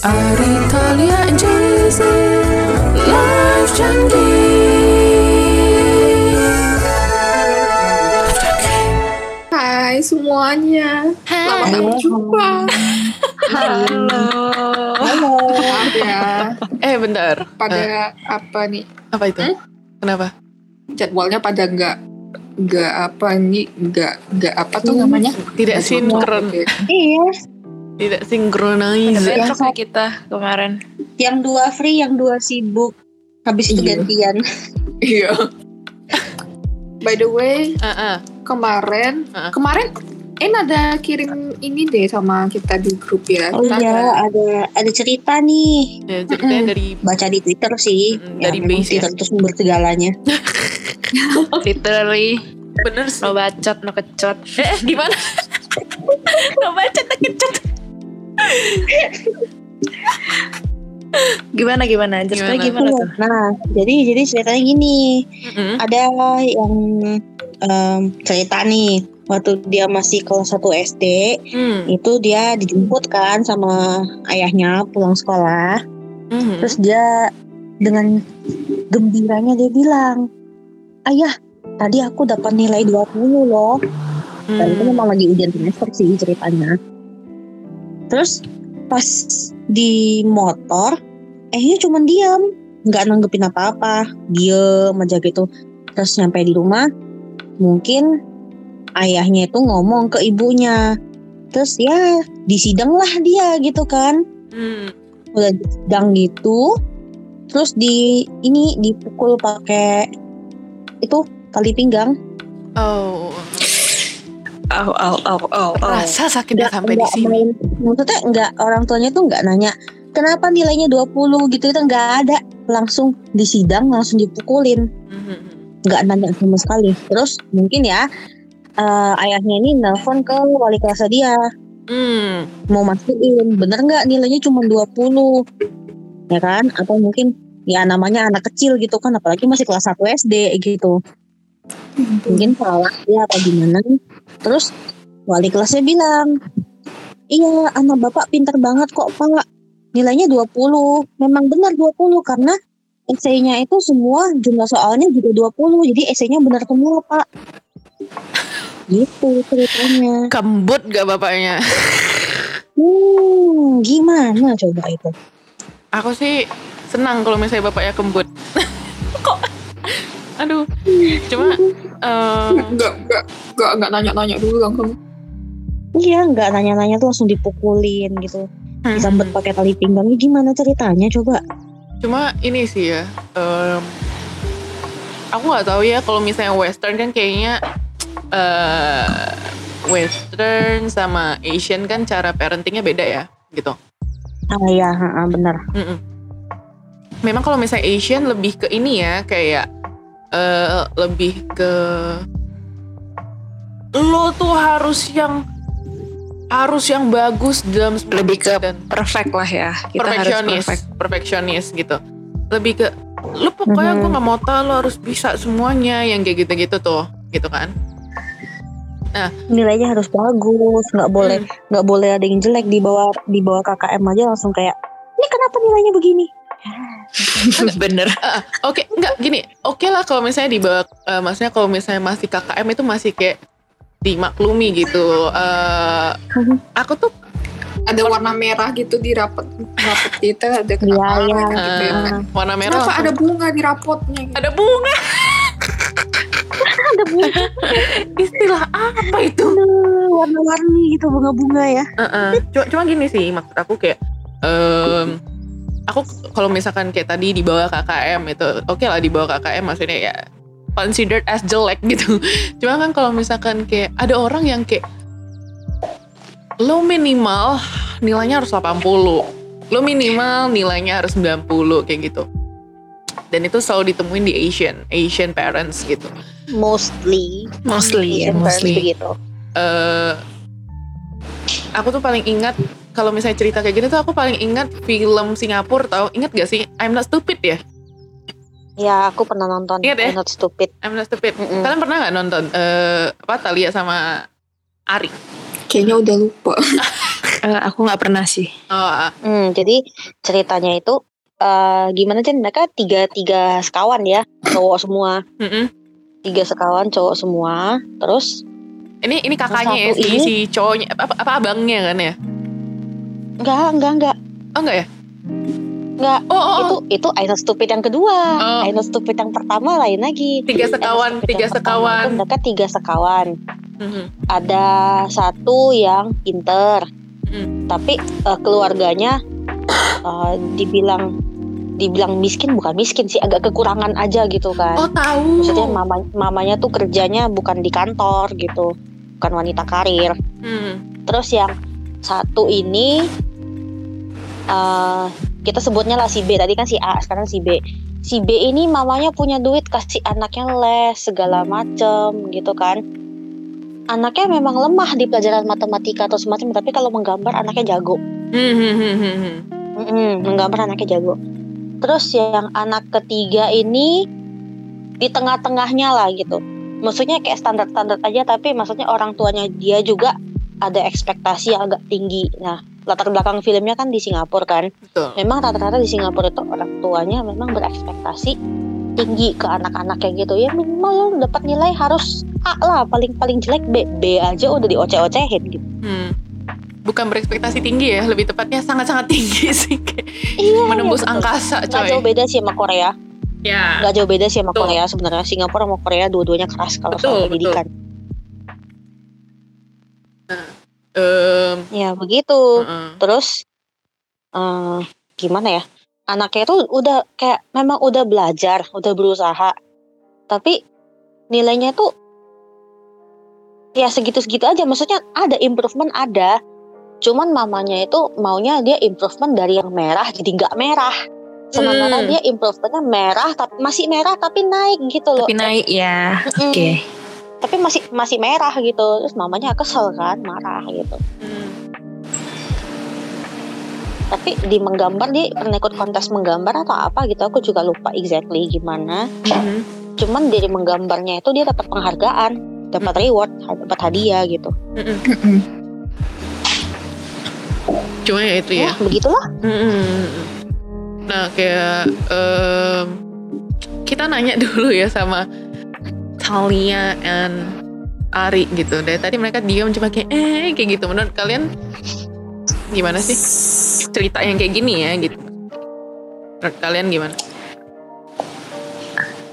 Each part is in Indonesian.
Ari Talia and Jay-Z Live Junkie Live Junkie Hai semuanya. Selamat Halo. berjumpa. Halo. Halo. Ya. Eh bentar Pada apa nih? Apa itu? Hmm? Kenapa? Jadwalnya pada nggak nggak apa nih nggak nggak apa tuh namanya? Tidak sinkron. Iya, Tidak sinkronize ya kita kemarin. yang dua free, yang dua sibuk. Habis itu Iya. gantian. Iya. By the way, Ah, ah. kemarin Heeh. kemarin En ada kirim ini deh sama kita di grup ya. Oh Kita iya, ada- ada ada cerita nih. Ya, ceritanya dari Baca di Twitter sih. Mm, Ya, dari base ya. Twitter itu sumber segalanya. Literally bener sih. no bacot no kecot. Eh gimana? no bacot no kecot. Gimana gimana? Ceritanya Gimana? gimana, tuh? Nah, jadi jadi ceritanya gini. Mm-mm. Ada yang em, cerita nih waktu dia masih kelas 1 SD Hmm. itu dia dijemput kan sama ayahnya pulang sekolah Mhm. Terus dia dengan gembiranya dia bilang, Ayah, tadi aku dapat nilai 20 loh. Dan itu Hmm. memang lagi ujian semester sih ceritanya. Terus pas di motor, ehnya cuma diam. Nggak nanggepin apa-apa. Diem aja gitu. Terus nyampe di rumah, mungkin ayahnya itu ngomong ke ibunya. Terus ya disidang lah dia gitu kan Hmm. udah sedang gitu terus di ini dipukul pakai itu tali pinggang Oh, Au au au au au. rasa sakitnya sampai di sini. maksudnya nggak orang tuanya tuh nggak nanya kenapa nilainya 20 gitu itu nggak ada. Langsung disidang langsung dipukulin. Mhm. nggak nanya sama sekali. Terus mungkin ya eh, ayahnya ini nelpon ke wali kelas dia. Hmm. mau mastiin bener nggak nilainya cuma 20 ya kan? Atau mungkin ya namanya anak kecil gitu kan apalagi masih kelas 1 SD gitu. Mungkin salah ya apa gimana terus wali kelasnya bilang iya anak bapak pintar banget kok pak nilainya 20 memang benar 20 karena esainya itu semua jumlah soalnya juga 20 jadi esainya benar semua pak gitu ceritanya Kembut gak bapaknya? Hmm, gimana coba itu? Aku sih senang kalau misalnya bapaknya kembut. Kok? Aduh. Cuma eh, nggak nggak nggak nggak nanya-nanya dulu langsung. Iya, nggak nanya-nanya tuh langsung dipukulin gitu. Disambet pakai tali pinggang. Ini gimana ceritanya coba? Cuma ini sih ya. em, aku nggak tahu ya kalau misalnya Western kan kayaknya eh Western sama Asian kan cara parentingnya beda ya, gitu. Ah iya, ha, bener. Mm-mm. Memang kalau misalnya Asian lebih ke ini ya kayak eh lebih ke lo tuh harus yang harus yang bagus dalam Lebih ke dan Perfect lah ya. Kita harus perfeksionis, perfect. perfeksionis gitu. Lebih ke lu pokoknya Mhm. gue nggak mau tahu lo harus bisa semuanya yang kayak gitu-gitu tuh, gitu kan? Nilainya harus bagus, nggak boleh Hmm. nggak boleh ada yang jelek di bawah di bawah KKM aja langsung kayak ini kenapa nilainya begini? Bener. Ah, Oke, enggak gini. Oke lah kalau misalnya di bawah, eh, maksudnya kalau misalnya masih KKM itu masih kayak dimaklumi gitu. Eh, aku tuh Ada warna merah gitu di rapot rapot kita ada Iya, kenapa iya. gitu ya. eh, warna merah. Kenapa ada bunga di rapotnya? gitu? ada bunga. Ada bunga Istilah apa itu? warna-warni gitu bunga-bunga ya. Heeh. Cuma, cuma gini sih maksud aku kayak em, aku kalau misalkan kayak tadi di bawah KKM itu oke lah di bawah KKM maksudnya ya considered as jelek gitu. Cuma kan kalau misalkan kayak ada orang yang kayak lo minimal nilainya harus 80. Lo minimal nilainya harus 90 kayak gitu. Dan itu selalu ditemuin di Asian, Asian parents gitu. Mostly. Mostly ya, Asian parents mostly. begitu. eh aku tuh paling ingat kalau misalnya cerita kayak gini tuh aku paling ingat film Singapura tau ingat gak sih I'm Not Stupid ya Ya, aku pernah nonton. Ingat ya? I'm Not Stupid. I'm Not Stupid Mm-mm. kalian pernah nggak nonton eh apa Talia sama Ari Kayaknya udah lupa. Eh, aku nggak pernah sih. Oh, ah. Hmm, jadi ceritanya itu eh gimana sih mereka tiga tiga sekawan ya cowok semua Mm-mm. tiga sekawan cowok semua terus Ini ini kakaknya ya si, ini- si cowoknya apa, apa abangnya kan ya? Enggak enggak enggak Oh enggak ya? enggak Oh, oh, oh. itu itu I Not Stupid yang kedua Oh. I Stupid yang pertama lain lagi tiga sekawan, tiga sekawan. mereka tiga sekawan Mhm. ada satu yang pinter Mm. tapi eh, keluarganya eh, dibilang dibilang miskin bukan miskin sih agak kekurangan aja gitu kan Oh tahu. maksudnya mama, mamanya tuh kerjanya bukan di kantor gitu bukan wanita karir Hmm. terus yang satu ini eh kita sebutnya lah si B. Tadi kan si A sekarang si B. Si B ini mamanya punya duit kasih anaknya les segala macem gitu kan. Anaknya memang lemah di pelajaran matematika atau semacam tapi kalau menggambar anaknya jago. Mm-mm, menggambar anaknya jago. Terus yang anak ketiga ini di tengah-tengahnya lah gitu. Maksudnya kayak standar-standar aja tapi maksudnya orang tuanya dia juga ada ekspektasi yang agak tinggi. Nah latar belakang filmnya kan di Singapura kan Betul. memang rata-rata di Singapura itu orang tuanya memang berekspektasi tinggi ke anak-anak kayak gitu ya minimal lo dapat nilai harus A lah paling paling jelek B B aja udah dioceh-ocehin gitu Hmm. Bukan berekspektasi tinggi ya, lebih tepatnya sangat-sangat tinggi sih. Iya menembus iya, betul. angkasa nggak jauh coy. beda sih sama Korea Ya. nggak jauh beda sih sama Betul. Korea sebenarnya Singapura sama Korea dua-duanya keras kalau Betul, soal betul. Em, ya begitu heeh. terus eh gimana ya anaknya tuh udah kayak memang udah belajar udah berusaha tapi nilainya tuh ya segitu-segitu aja maksudnya ada improvement ada cuman mamanya itu maunya dia improvement dari yang merah jadi nggak merah sementara Hmm. dia improvementnya merah tapi masih merah tapi naik gitu loh Tapi naik ya. Oke. Tapi masih masih merah gitu terus mamanya kesel kan marah gitu Hmm. tapi di menggambar dia pernah ikut kontes menggambar atau apa gitu aku juga lupa exactly gimana Mhm. cuman dari menggambarnya itu dia dapat penghargaan dapat reward dapat hadiah gitu. Mm-mm. Cuma ya itu ya. ya begitulah Mm-mm. Nah kayak em, kita nanya dulu ya sama Talia and Ari gitu. Dari tadi mereka diam cuma kayak eh kayak gitu. Menurut kalian gimana sih cerita yang kayak gini ya gitu? Menurut kalian gimana?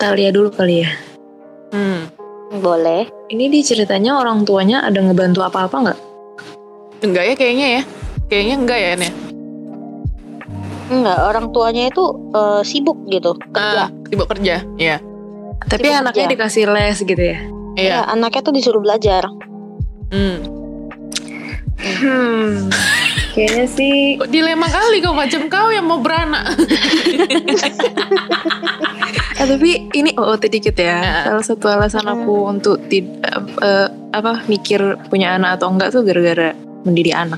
Talia dulu kali ya. Hmm. boleh Ini di ceritanya orang tuanya ada ngebantu apa-apa nggak? Enggak ya kayaknya ya. Kayaknya enggak ya Nen. enggak orang tuanya itu eh, sibuk gitu kerja sibuk kerja. Iya. Tapi Sibuk anaknya kerja. dikasih les gitu ya. Iya. ya anaknya tuh disuruh belajar Hmm. Hmm. Kayaknya sih Kok dilema kali kau macam kau yang mau beranak. Eh, tapi ini OOT dikit ya. Ya. Salah satu alasan aku untuk tidak eh, apa mikir punya anak atau enggak tuh gara-gara mendidik anak.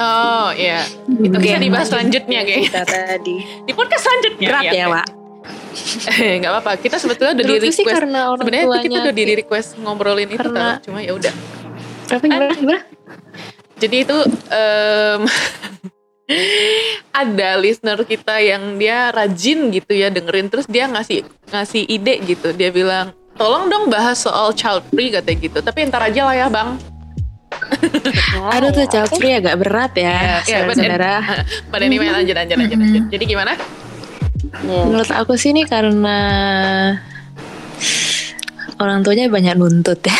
Oh iya. Itu Oke, bisa dibahas lanjut. selanjutnya kayaknya. Kita tadi. Di podcast selanjutnya. Berat Iya, ya, oke. Wak. nggak apa-apa. Kita sebetulnya udah di request karena orang sebenarnya tuh kita udah di request ngobrolin itu tau. cuma ya udah. Apa gimana? Gimana? jadi itu em, ada listener kita yang dia rajin gitu ya dengerin. Terus dia ngasih ngasih ide gitu. Dia bilang tolong dong bahas soal child free katanya gitu. Tapi ntar aja lah ya bang. Nah, Aduh tuh ya, child free agak berat Iya, ya, iya, saudara-saudara. pada ini main lanjut lanjut lanjut lanjut. jadi gimana Ya. Menurut aku sih ini karena orang tuanya banyak nuntut ya.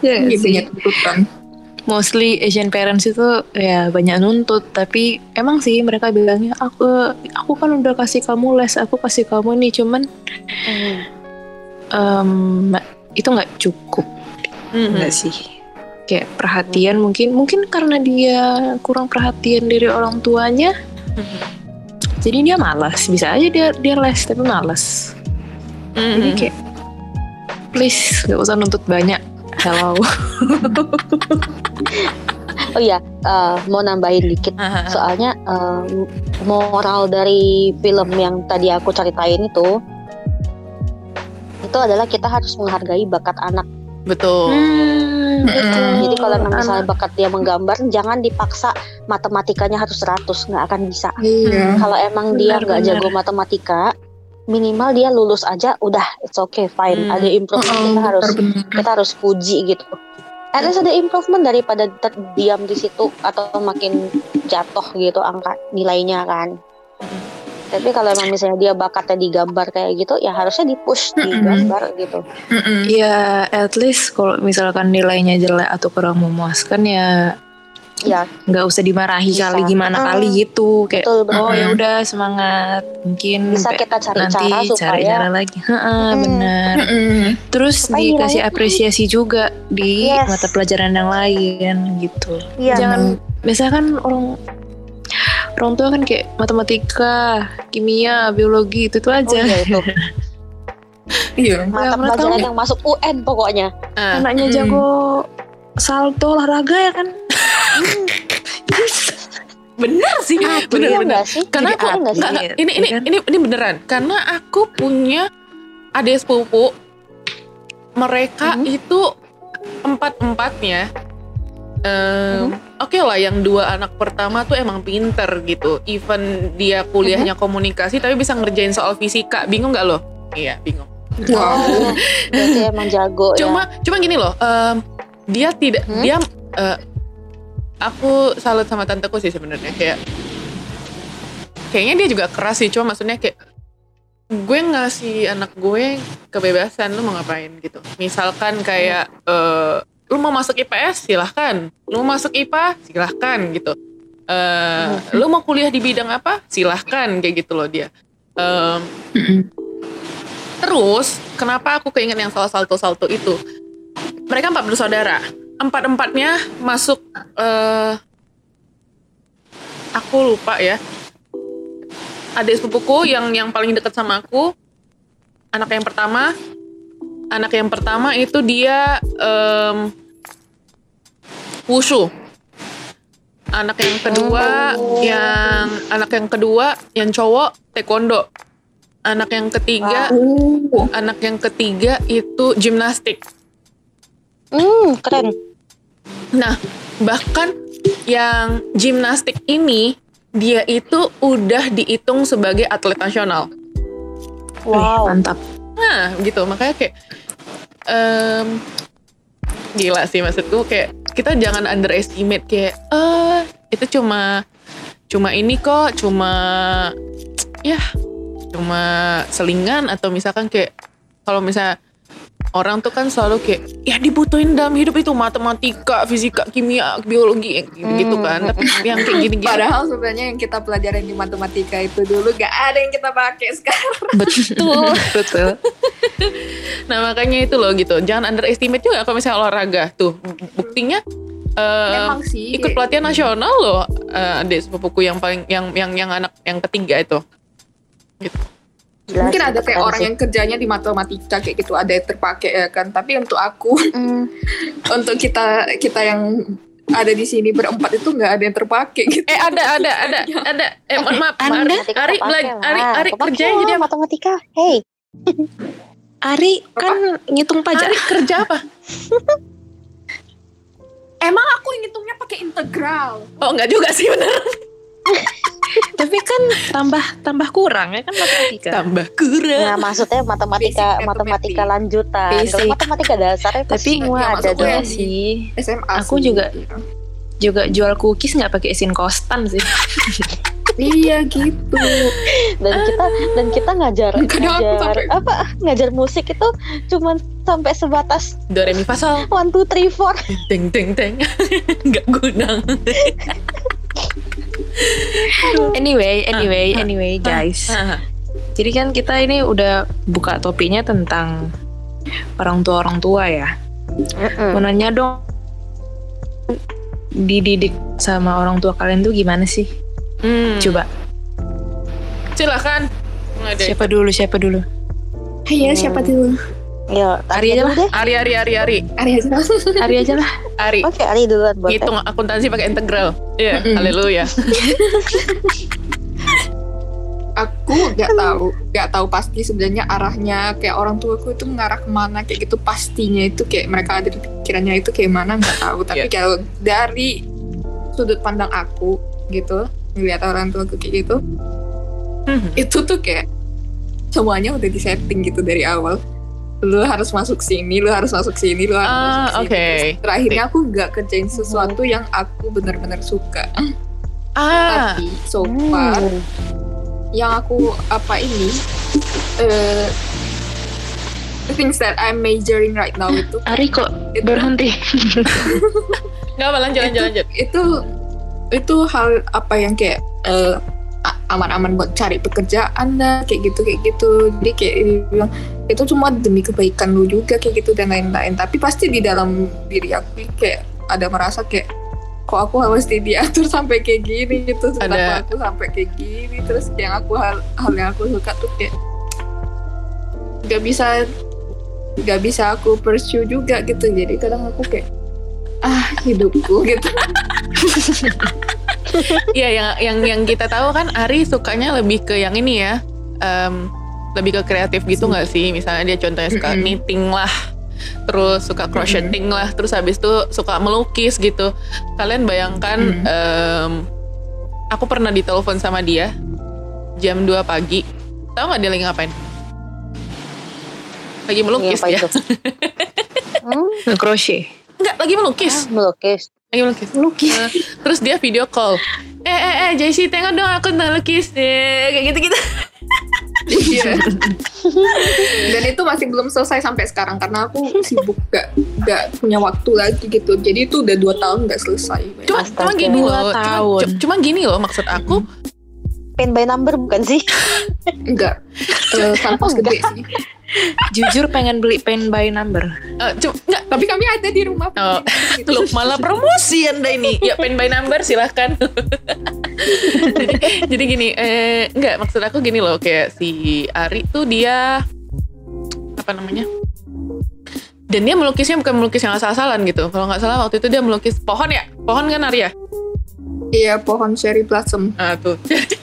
Ya banyak tuntutan. Mostly Asian parents itu ya banyak nuntut, tapi emang sih mereka bilangnya aku aku kan udah kasih kamu les, aku kasih kamu nih, cuman Mhm. em, itu nggak cukup Mhm. nggak sih? Kayak perhatian mungkin mungkin karena dia kurang perhatian dari orang tuanya, Mhm. Jadi dia malas. Bisa aja dia dia les tapi malas. Jadi Mhm. kayak please nggak usah nuntut banyak. Hello. oh iya eh, mau nambahin dikit soalnya eh, moral dari film yang tadi aku ceritain itu itu adalah kita harus menghargai bakat anak Betul. Hmm, betul. Jadi kalau misalnya Anak- bakat dia menggambar, jangan dipaksa matematikanya harus 100, nggak akan bisa. Iya. Kalau emang dia Benar, nggak benar. jago matematika, minimal dia lulus aja, udah it's okay fine. Hmm. Ada improvement kita harus benar-benar. kita harus puji gitu. At least ada improvement daripada terdiam di situ atau makin jatuh gitu angka nilainya kan. Tapi kalau emang misalnya dia bakatnya digambar kayak gitu, ya harusnya dipush digambar gitu. Mm-mm. Ya, at least kalau misalkan nilainya jelek atau kurang memuaskan ya Ya nggak usah dimarahi Bisa. kali gimana Mm. kali gitu kayak betul betul. oh ya udah semangat mungkin Bisa kita cari nanti cara cari supaya cara lagi Heeh, Mm. benar terus Supaya dikasih nilainya apresiasi juga di Yes. mata pelajaran yang lain gitu Iya. jangan biasanya kan orang orang tua kan kayak matematika kimia biologi itu tuh Oh aja iya itu Iya. mata pelajaran yang masuk UN pokoknya. Ah, anaknya Mm. jago salto olahraga ya kan bener sih, Iya bener-bener. nggak sih? Karena Jadi aku Iya nggak sih? nggak, nggak, ini Iya ini kan? ini ini beneran. Karena aku punya adik sepupu, mereka Mhm. itu empat empatnya. Oke lah, yang dua anak pertama tuh emang pinter gitu. Even dia kuliahnya komunikasi, tapi bisa ngerjain soal fisika. Bingung nggak lo? Iya, bingung. Wow. Oh, berarti emang jago ya. Cuma, cuma gini loh. em, dia tidak, Hmm? dia. eh, aku salut sama tanteku sih sebenarnya kayak. Kayaknya dia juga keras sih, cuma maksudnya kayak gue ngasih anak gue kebebasan lu mau ngapain gitu. Misalkan kayak eh, lu mau masuk IPS silahkan, lu mau masuk IPA silahkan gitu. Eh, lu mau kuliah di bidang apa silahkan kayak gitu loh dia. Em, Terus, kenapa aku keinget yang soal salto-salto itu? Mereka empat bersaudara. Empat-empatnya masuk, eh aku lupa ya. Adik sepupuku yang yang paling dekat sama aku, anak yang pertama, anak yang pertama itu dia em, wushu. Anak yang kedua, Oh. yang anak yang kedua, yang cowok taekwondo. Anak yang ketiga, Oh. anak yang ketiga itu gimnastik. Hmm, keren. Nah, bahkan yang gimnastik ini dia itu udah dihitung sebagai atlet nasional. Wow. mantap Nah, gitu. Makanya kayak em, gila sih maksudku kayak kita jangan underestimate kayak eh itu cuma cuma ini kok, cuma ya cuma selingan atau misalkan kayak kalau misalnya orang tuh kan selalu kayak ya dibutuhin dalam hidup itu matematika, fisika, kimia, biologi gitu, gitu kan. Tapi yang kayak gini-gini Padahal sebenarnya yang kita pelajarin di matematika itu dulu gak ada yang kita pakai sekarang. betul. betul Nah makanya itu loh gitu. Jangan underestimate juga kalau misalnya olahraga tuh. Buktinya eh, Emang sih. ikut pelatihan nasional loh eh, adik sepupuku yang paling yang yang yang anak yang ketiga itu. Gitu. Gila Mungkin ada kayak orang sih. yang kerjanya di matematika kayak gitu ada yang terpakai ya kan. Tapi untuk aku, Hmm, untuk kita kita yang ada di sini berempat itu nggak ada yang terpakai gitu. Eh ada ada ada ada. Eh mohon maaf. Anda? Ari Ari. Ari Ari Kepake kerja lah, jadi apa? matematika. Hey, Ari kan ngitung pajak Ari kerja apa? Emang aku ngitungnya pakai integral. Oh enggak juga sih bener. Tapi kan tambah tambah kurang ya kan matematika Tambah kurang. nah maksudnya matematika Basic matematika lanjutan. Basic. Kalau matematika dasarnya tapi semua ya, ada dong. di- sih SMA Aku sih. juga- juga jual cookies nggak pakai isin kostan sih Iya gitu. Dan kita dan kita ngajar Kadang ngajar apa ngajar musik itu cuman sampai sebatas Do re mi fa sol. one two three four. Teng teng teng. Enggak guna. anyway anyway ah, anyway guys. Ah, jadi kan kita ini udah buka topiknya tentang orang tua orang tua ya. Mm-mm. mau nanya dong dididik sama orang tua kalian tuh gimana sih? Hmm. coba. Silakan. Siapa dulu siapa dulu? Iya siapa dulu? Ya, Ari aja lah. deh. Ari Ari Ari Ari. Arya aja. Ari aja lah Ari. Oke, Ari duluan buat. Hitung akuntansi pakai integral. Iya, Mm-mm. haleluya. Aku aku nggak tahu nggak tahu pasti sebenarnya arahnya kayak orang tuaku itu mengarah ke mana kayak gitu pastinya itu kayak mereka ada di pikirannya itu kayak mana nggak tahu tapi Iya. kalau dari sudut pandang aku gitu melihat orang tuaku kayak gitu Hmm. itu tuh kayak semuanya udah disetting gitu dari awal lu harus masuk sini lu harus masuk sini lu harus Ah, masuk sini oke. Terus terakhirnya aku nggak kerjain sesuatu yang aku benar-benar suka Ah, tapi so far Hmm. yang aku apa ini eh the things that I'm majoring right now itu Ari kok itu, berhenti? nggak apa lanjut lanjut itu, lanjut. itu itu hal apa yang kayak a- aman-aman buat cari pekerjaan lah kayak gitu kayak gitu. Jadi kayak bilang itu cuma demi kebaikan lu juga kayak gitu dan lain-lain. Tapi pasti di dalam diri aku kayak ada merasa kayak kok aku harus diatur sampai kayak gini? Gitu. Ada- aku sampai kayak gini. Terus yang aku hal hal yang aku suka tuh kayak nggak bisa nggak bisa aku pursue juga gitu. Jadi kadang aku kayak ah hidupku gitu Iya yang yang yang kita tahu kan Ari sukanya lebih ke yang ini ya. em, lebih ke kreatif gitu nggak sih? Misalnya dia contohnya suka knitting lah. Terus suka crocheting lah, terus habis itu suka melukis gitu. Kalian bayangkan Mm. em, aku pernah ditelepon sama dia jam 2 pagi. Tahu nggak dia lagi ngapain? Lagi melukis ya. itu? Hmm, Nge-crochet. Enggak, lagi melukis. ah, melukis. Lagi melukis. Melukis. Eh, terus dia video call. Eh eh eh Jessie tengok dong aku ngelukis eh, kayak gitu-gitu. Iya. Dan itu masih belum selesai sampai sekarang karena aku sibuk gak, gak punya waktu lagi gitu. Jadi itu udah dua tahun gak selesai. Cuma Astaga. cuma gini loh. Cuma, tahun. cu- cuma gini loh maksud aku. Pen by number bukan sih? Enggak. Eh, kanvas gede sih. Jujur pengen beli pen by number. eh, cuma enggak Tapi kami ada di rumah. Oh, Gitu. Loh, malah promosi anda ini. Ya pen by number silahkan. jadi, jadi gini, eh, enggak maksud aku gini loh kayak si Ari tuh dia apa namanya? Dan dia melukisnya bukan melukis yang asal-asalan gitu. Kalau nggak salah waktu itu dia melukis pohon ya, pohon kan Ari ya? Iya pohon cherry blossom. Ah tuh.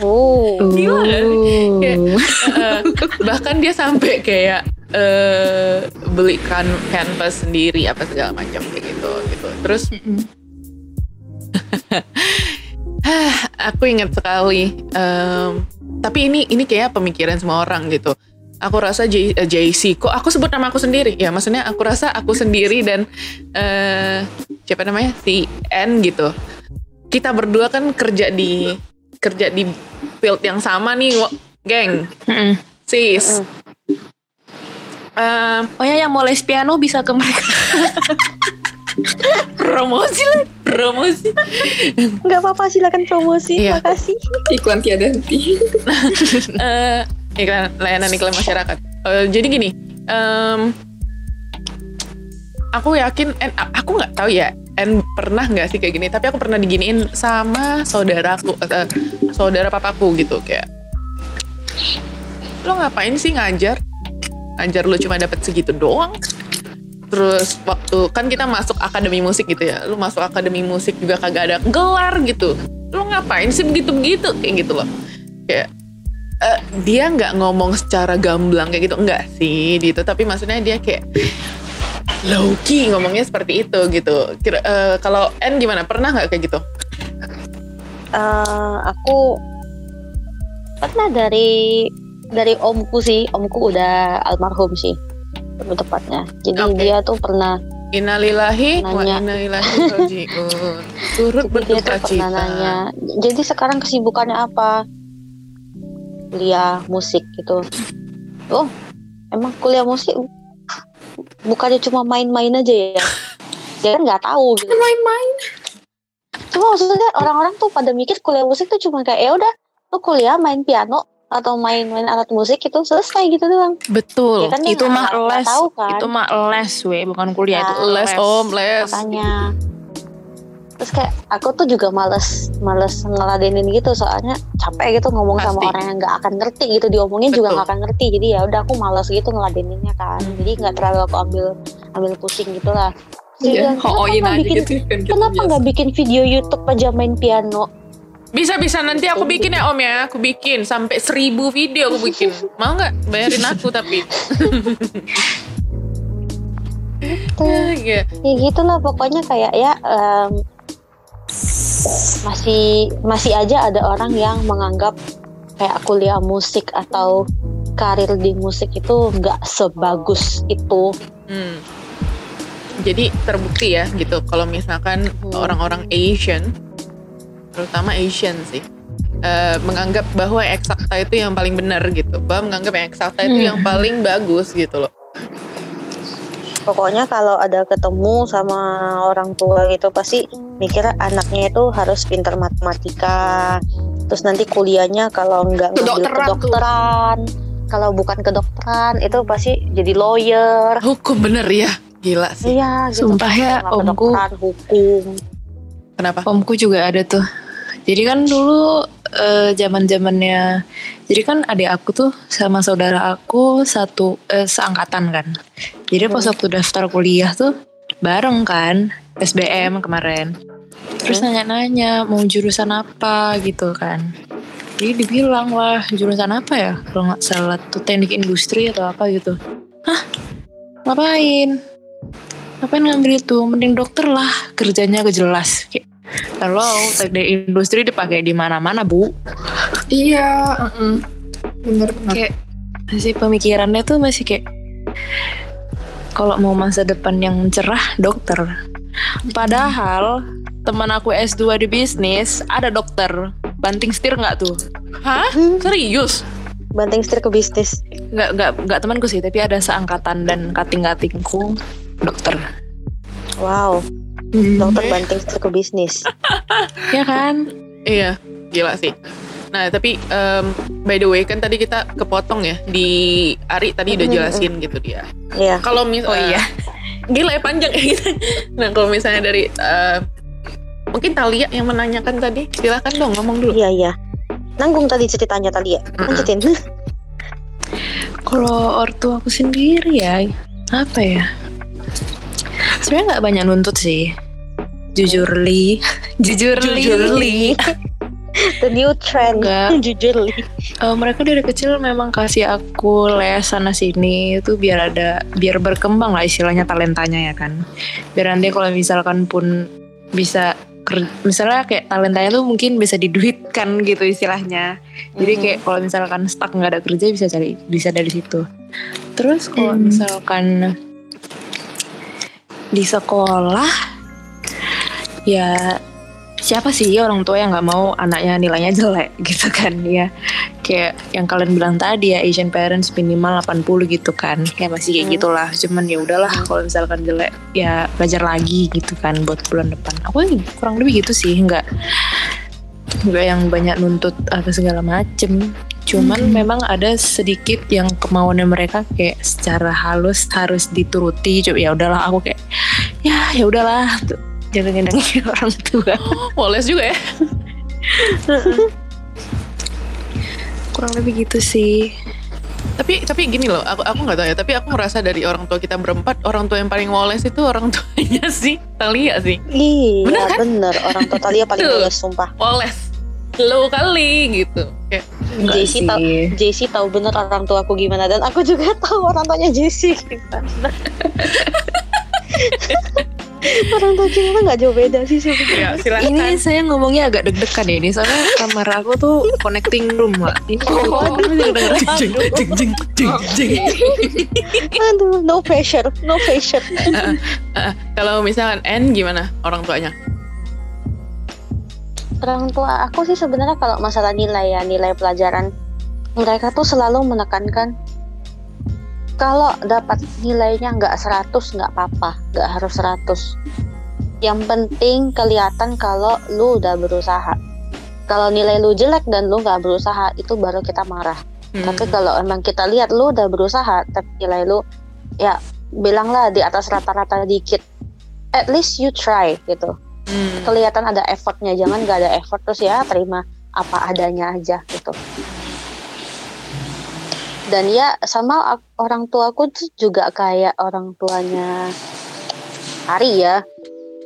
Oh. Gila? Oh. Kayak, eh, bahkan dia sampai kayak eh beli kan canvas sendiri apa segala macam kayak gitu gitu. Terus aku ingat sekali. Em, tapi ini ini kayak pemikiran semua orang gitu. Aku rasa J, eh, JC, kok aku sebut nama aku sendiri? Ya maksudnya aku rasa aku sendiri dan eh siapa namanya si N gitu. Kita berdua kan kerja di kerja di field yang sama nih, geng, Mm-mm. sis. Em, Oh ya yang mau les piano bisa ke mereka. promosi lah, promosi. Nggak apa-apa silakan promosi. Iya. Makasih. Iklan tiada henti. eh iklan layanan iklan masyarakat. Eh, jadi gini, em, aku yakin, en, aku nggak tahu ya, en pernah nggak sih kayak gini? Tapi aku pernah diginiin sama saudaraku, eh, saudara papaku gitu kayak, lo ngapain sih ngajar? Ngajar lu cuma dapat segitu doang. Terus waktu kan kita masuk akademi musik gitu ya, lu masuk akademi musik juga kagak ada gelar gitu. Lu ngapain sih begitu-begitu kayak gitu loh. Kayak eh, dia nggak ngomong secara gamblang kayak gitu enggak sih gitu tapi maksudnya dia kayak low key ngomongnya seperti itu gitu Kira, eh, kalau N gimana pernah nggak kayak gitu Eh, aku pernah dari dari omku sih. Omku udah almarhum sih. Lebih tepatnya. Jadi Oke. dia tuh pernah Innalillahi wa Nanya. inna ilaihi rajiun turut berduka cita nanya. Jadi sekarang kesibukannya apa? Kuliah musik gitu. Oh, emang kuliah musik bukannya cuma main-main aja ya? Dia kan nggak tahu gitu. Main-main. Cuma maksudnya orang-orang tuh pada mikir kuliah musik tuh cuma kayak ya udah lu kuliah main piano atau main-main alat musik itu selesai gitu doang. betul Ya kan itu mah les. tahu kan. Itu mah les, we, bukan kuliah Ya, itu les om les makanya terus kayak aku tuh juga males males ngeladenin gitu soalnya capek gitu ngomong sama Pasti. orang yang nggak akan ngerti gitu diomongin juga Betul. nggak akan ngerti jadi ya udah aku males gitu ngeladeninnya kan Hmm. jadi nggak terlalu aku ambil ambil pusing gitu lah dia Iya, hooin nggak aja bikin gitu kan. gitu kenapa nggak bikin video YouTube aja main piano Bisa-bisa nanti aku bikin ya Om ya. Aku bikin sampai seribu video aku bikin. Mau nggak bayarin aku tapi? Ya, ya gitulah pokoknya kayak ya em, masih masih aja ada orang yang menganggap kayak kuliah musik atau karir di musik itu nggak sebagus itu Hmm. Jadi terbukti ya gitu kalau misalkan Hmm. orang-orang Asian, terutama Asian sih, eh, menganggap bahwa eksakta itu yang paling benar gitu, bahwa menganggap yang eksakta itu Hmm. yang paling bagus gitu loh. Pokoknya kalau ada ketemu sama orang tua gitu pasti mikir anaknya itu harus pintar matematika terus nanti kuliahnya kalau nggak ngambil Kedokteran kalau bukan kedokteran itu pasti jadi lawyer Hukum bener ya, gila sih. iya gitu Sumpah ya, omku. hukum Kenapa? Omku juga ada tuh. Jadi kan dulu eh, zaman zamannya, jadi kan adik aku tuh sama saudara aku satu eh, seangkatan kan. Jadi pas Hmm. waktu daftar kuliah tuh bareng kan SBM kemarin. Terus Hmm. nanya-nanya mau jurusan apa gitu kan. Jadi dibilang wah jurusan apa ya? Kalau nggak salah tuh teknik industri atau apa gitu. Hah? Ngapain? Ngapain ngambil itu? Mending dokter lah kerjanya kejelas. Kayak, Kalau teknik industri dipakai di mana-mana bu. Iya, mm-mm. bener-bener. Kayak masih pemikirannya tuh masih kayak kalau mau masa depan yang cerah dokter. Padahal teman aku S2 di bisnis ada dokter. Banting setir nggak tuh? Hah? Serius? banting setir ke bisnis Nggak nggak nggak temanku sih, tapi ada seangkatan dan kating-katingku dokter. wow. Dokter banting setir ke bisnis Ya kan? Iya, gila sih. Nah, tapi em, by the way kan tadi kita kepotong ya di Ari tadi udah jelasin gitu dia. Iya Kalau mis Oh iya. gila ya panjang ya gitu. Nah, kalau misalnya dari eh, mungkin Talia yang menanyakan tadi, silakan dong ngomong dulu. iya iya nanggung tadi ceritanya tadi ya lanjutin Kalau ortu aku sendiri ya, apa ya? Sebenarnya nggak banyak nuntut sih. Jujur li, jujur li. Jujur li. the new trend Enggak. jujur li Eh, mereka dari kecil memang kasih aku les sana sini itu biar ada biar berkembang lah istilahnya talentanya ya kan. Biar nanti kalau misalkan pun bisa misalnya kayak talentanya tuh mungkin bisa diduitkan gitu istilahnya. Jadi Mhm. kayak kalau misalkan stuck nggak ada kerja bisa cari bisa dari situ. Terus kalau Hmm. misalkan di sekolah ya siapa sih orang tua yang nggak mau anaknya nilainya jelek gitu kan ya. Kayak yang kalian bilang tadi ya Asian parents minimal 80 gitu kan. Ya masih kayak Hmm. gitulah. Cuman ya udahlah kalau misalkan jelek ya belajar lagi gitu kan buat bulan depan. Aku kurang lebih gitu sih nggak nggak yang banyak nuntut apa segala macem cuman Hmm. memang ada sedikit yang kemauannya mereka kayak secara halus harus dituruti coba ya udahlah aku kayak ya ya udahlah tuh jangan nyenengin orang tua Woles juga ya. kurang lebih gitu sih Tapi tapi gini loh, aku aku nggak tahu ya. Tapi aku ngerasa dari orang tua kita berempat, orang tua yang paling woles itu orang tuanya sih Talia sih. iya Bener kan? bener orang totalnya paling Tuh. lulus sumpah Woles. Lo kali gitu. Kayak JC tau JC tahu bener orang tua aku gimana dan aku juga tahu orang tuanya JC gimana orang tua kita nggak jauh beda sih sebenarnya ya silakan. ini saya ngomongnya agak deg-degan ya ini soalnya kamar aku tuh connecting room mbak ini Waduh. Jeng, jeng, jeng, jeng, jeng. aduh no pressure no pressure Eh, Kalau misalkan N gimana orang tuanya? Orang tua aku sih sebenarnya kalau masalah nilai ya nilai pelajaran mereka tuh selalu menekankan kalau dapat nilainya nggak 100 nggak apa-apa nggak harus 100 yang penting kelihatan kalau lu udah berusaha. Kalau nilai lu jelek dan lu nggak berusaha itu baru kita marah. Hmm. tapi kalau emang kita lihat lu udah berusaha tapi nilai lu ya bilanglah di atas rata-rata dikit. At least you try gitu Hmm. kelihatan ada effortnya jangan nggak ada effort terus ya terima apa adanya aja gitu dan ya sama orang tuaku tuh juga kayak orang tuanya Ari ya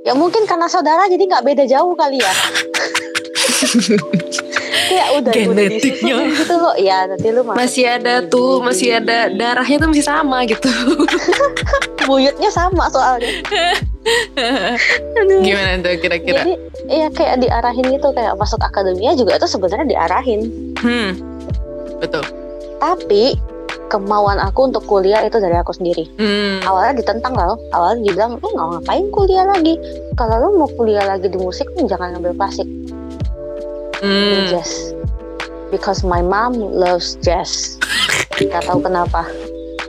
ya mungkin karena saudara jadi nggak beda jauh kali ya kayak udah Genetiknya. gitu loh ya nanti lu Masih ada tuh, masih ada darahnya tuh masih sama gitu. buyutnya sama soalnya. Gimana tuh kira-kira? jadi iya kayak diarahin gitu kayak masuk akademia juga itu sebenarnya diarahin Hmm. Betul. tapi kemauan aku untuk kuliah itu dari aku sendiri Hmm. awalnya ditentang loh awalnya dibilang lu nggak ngapain kuliah lagi kalau lu mau kuliah lagi di musik lu jangan ngambil klasik Hmm. jazz because my mom loves jazz nggak tahu kenapa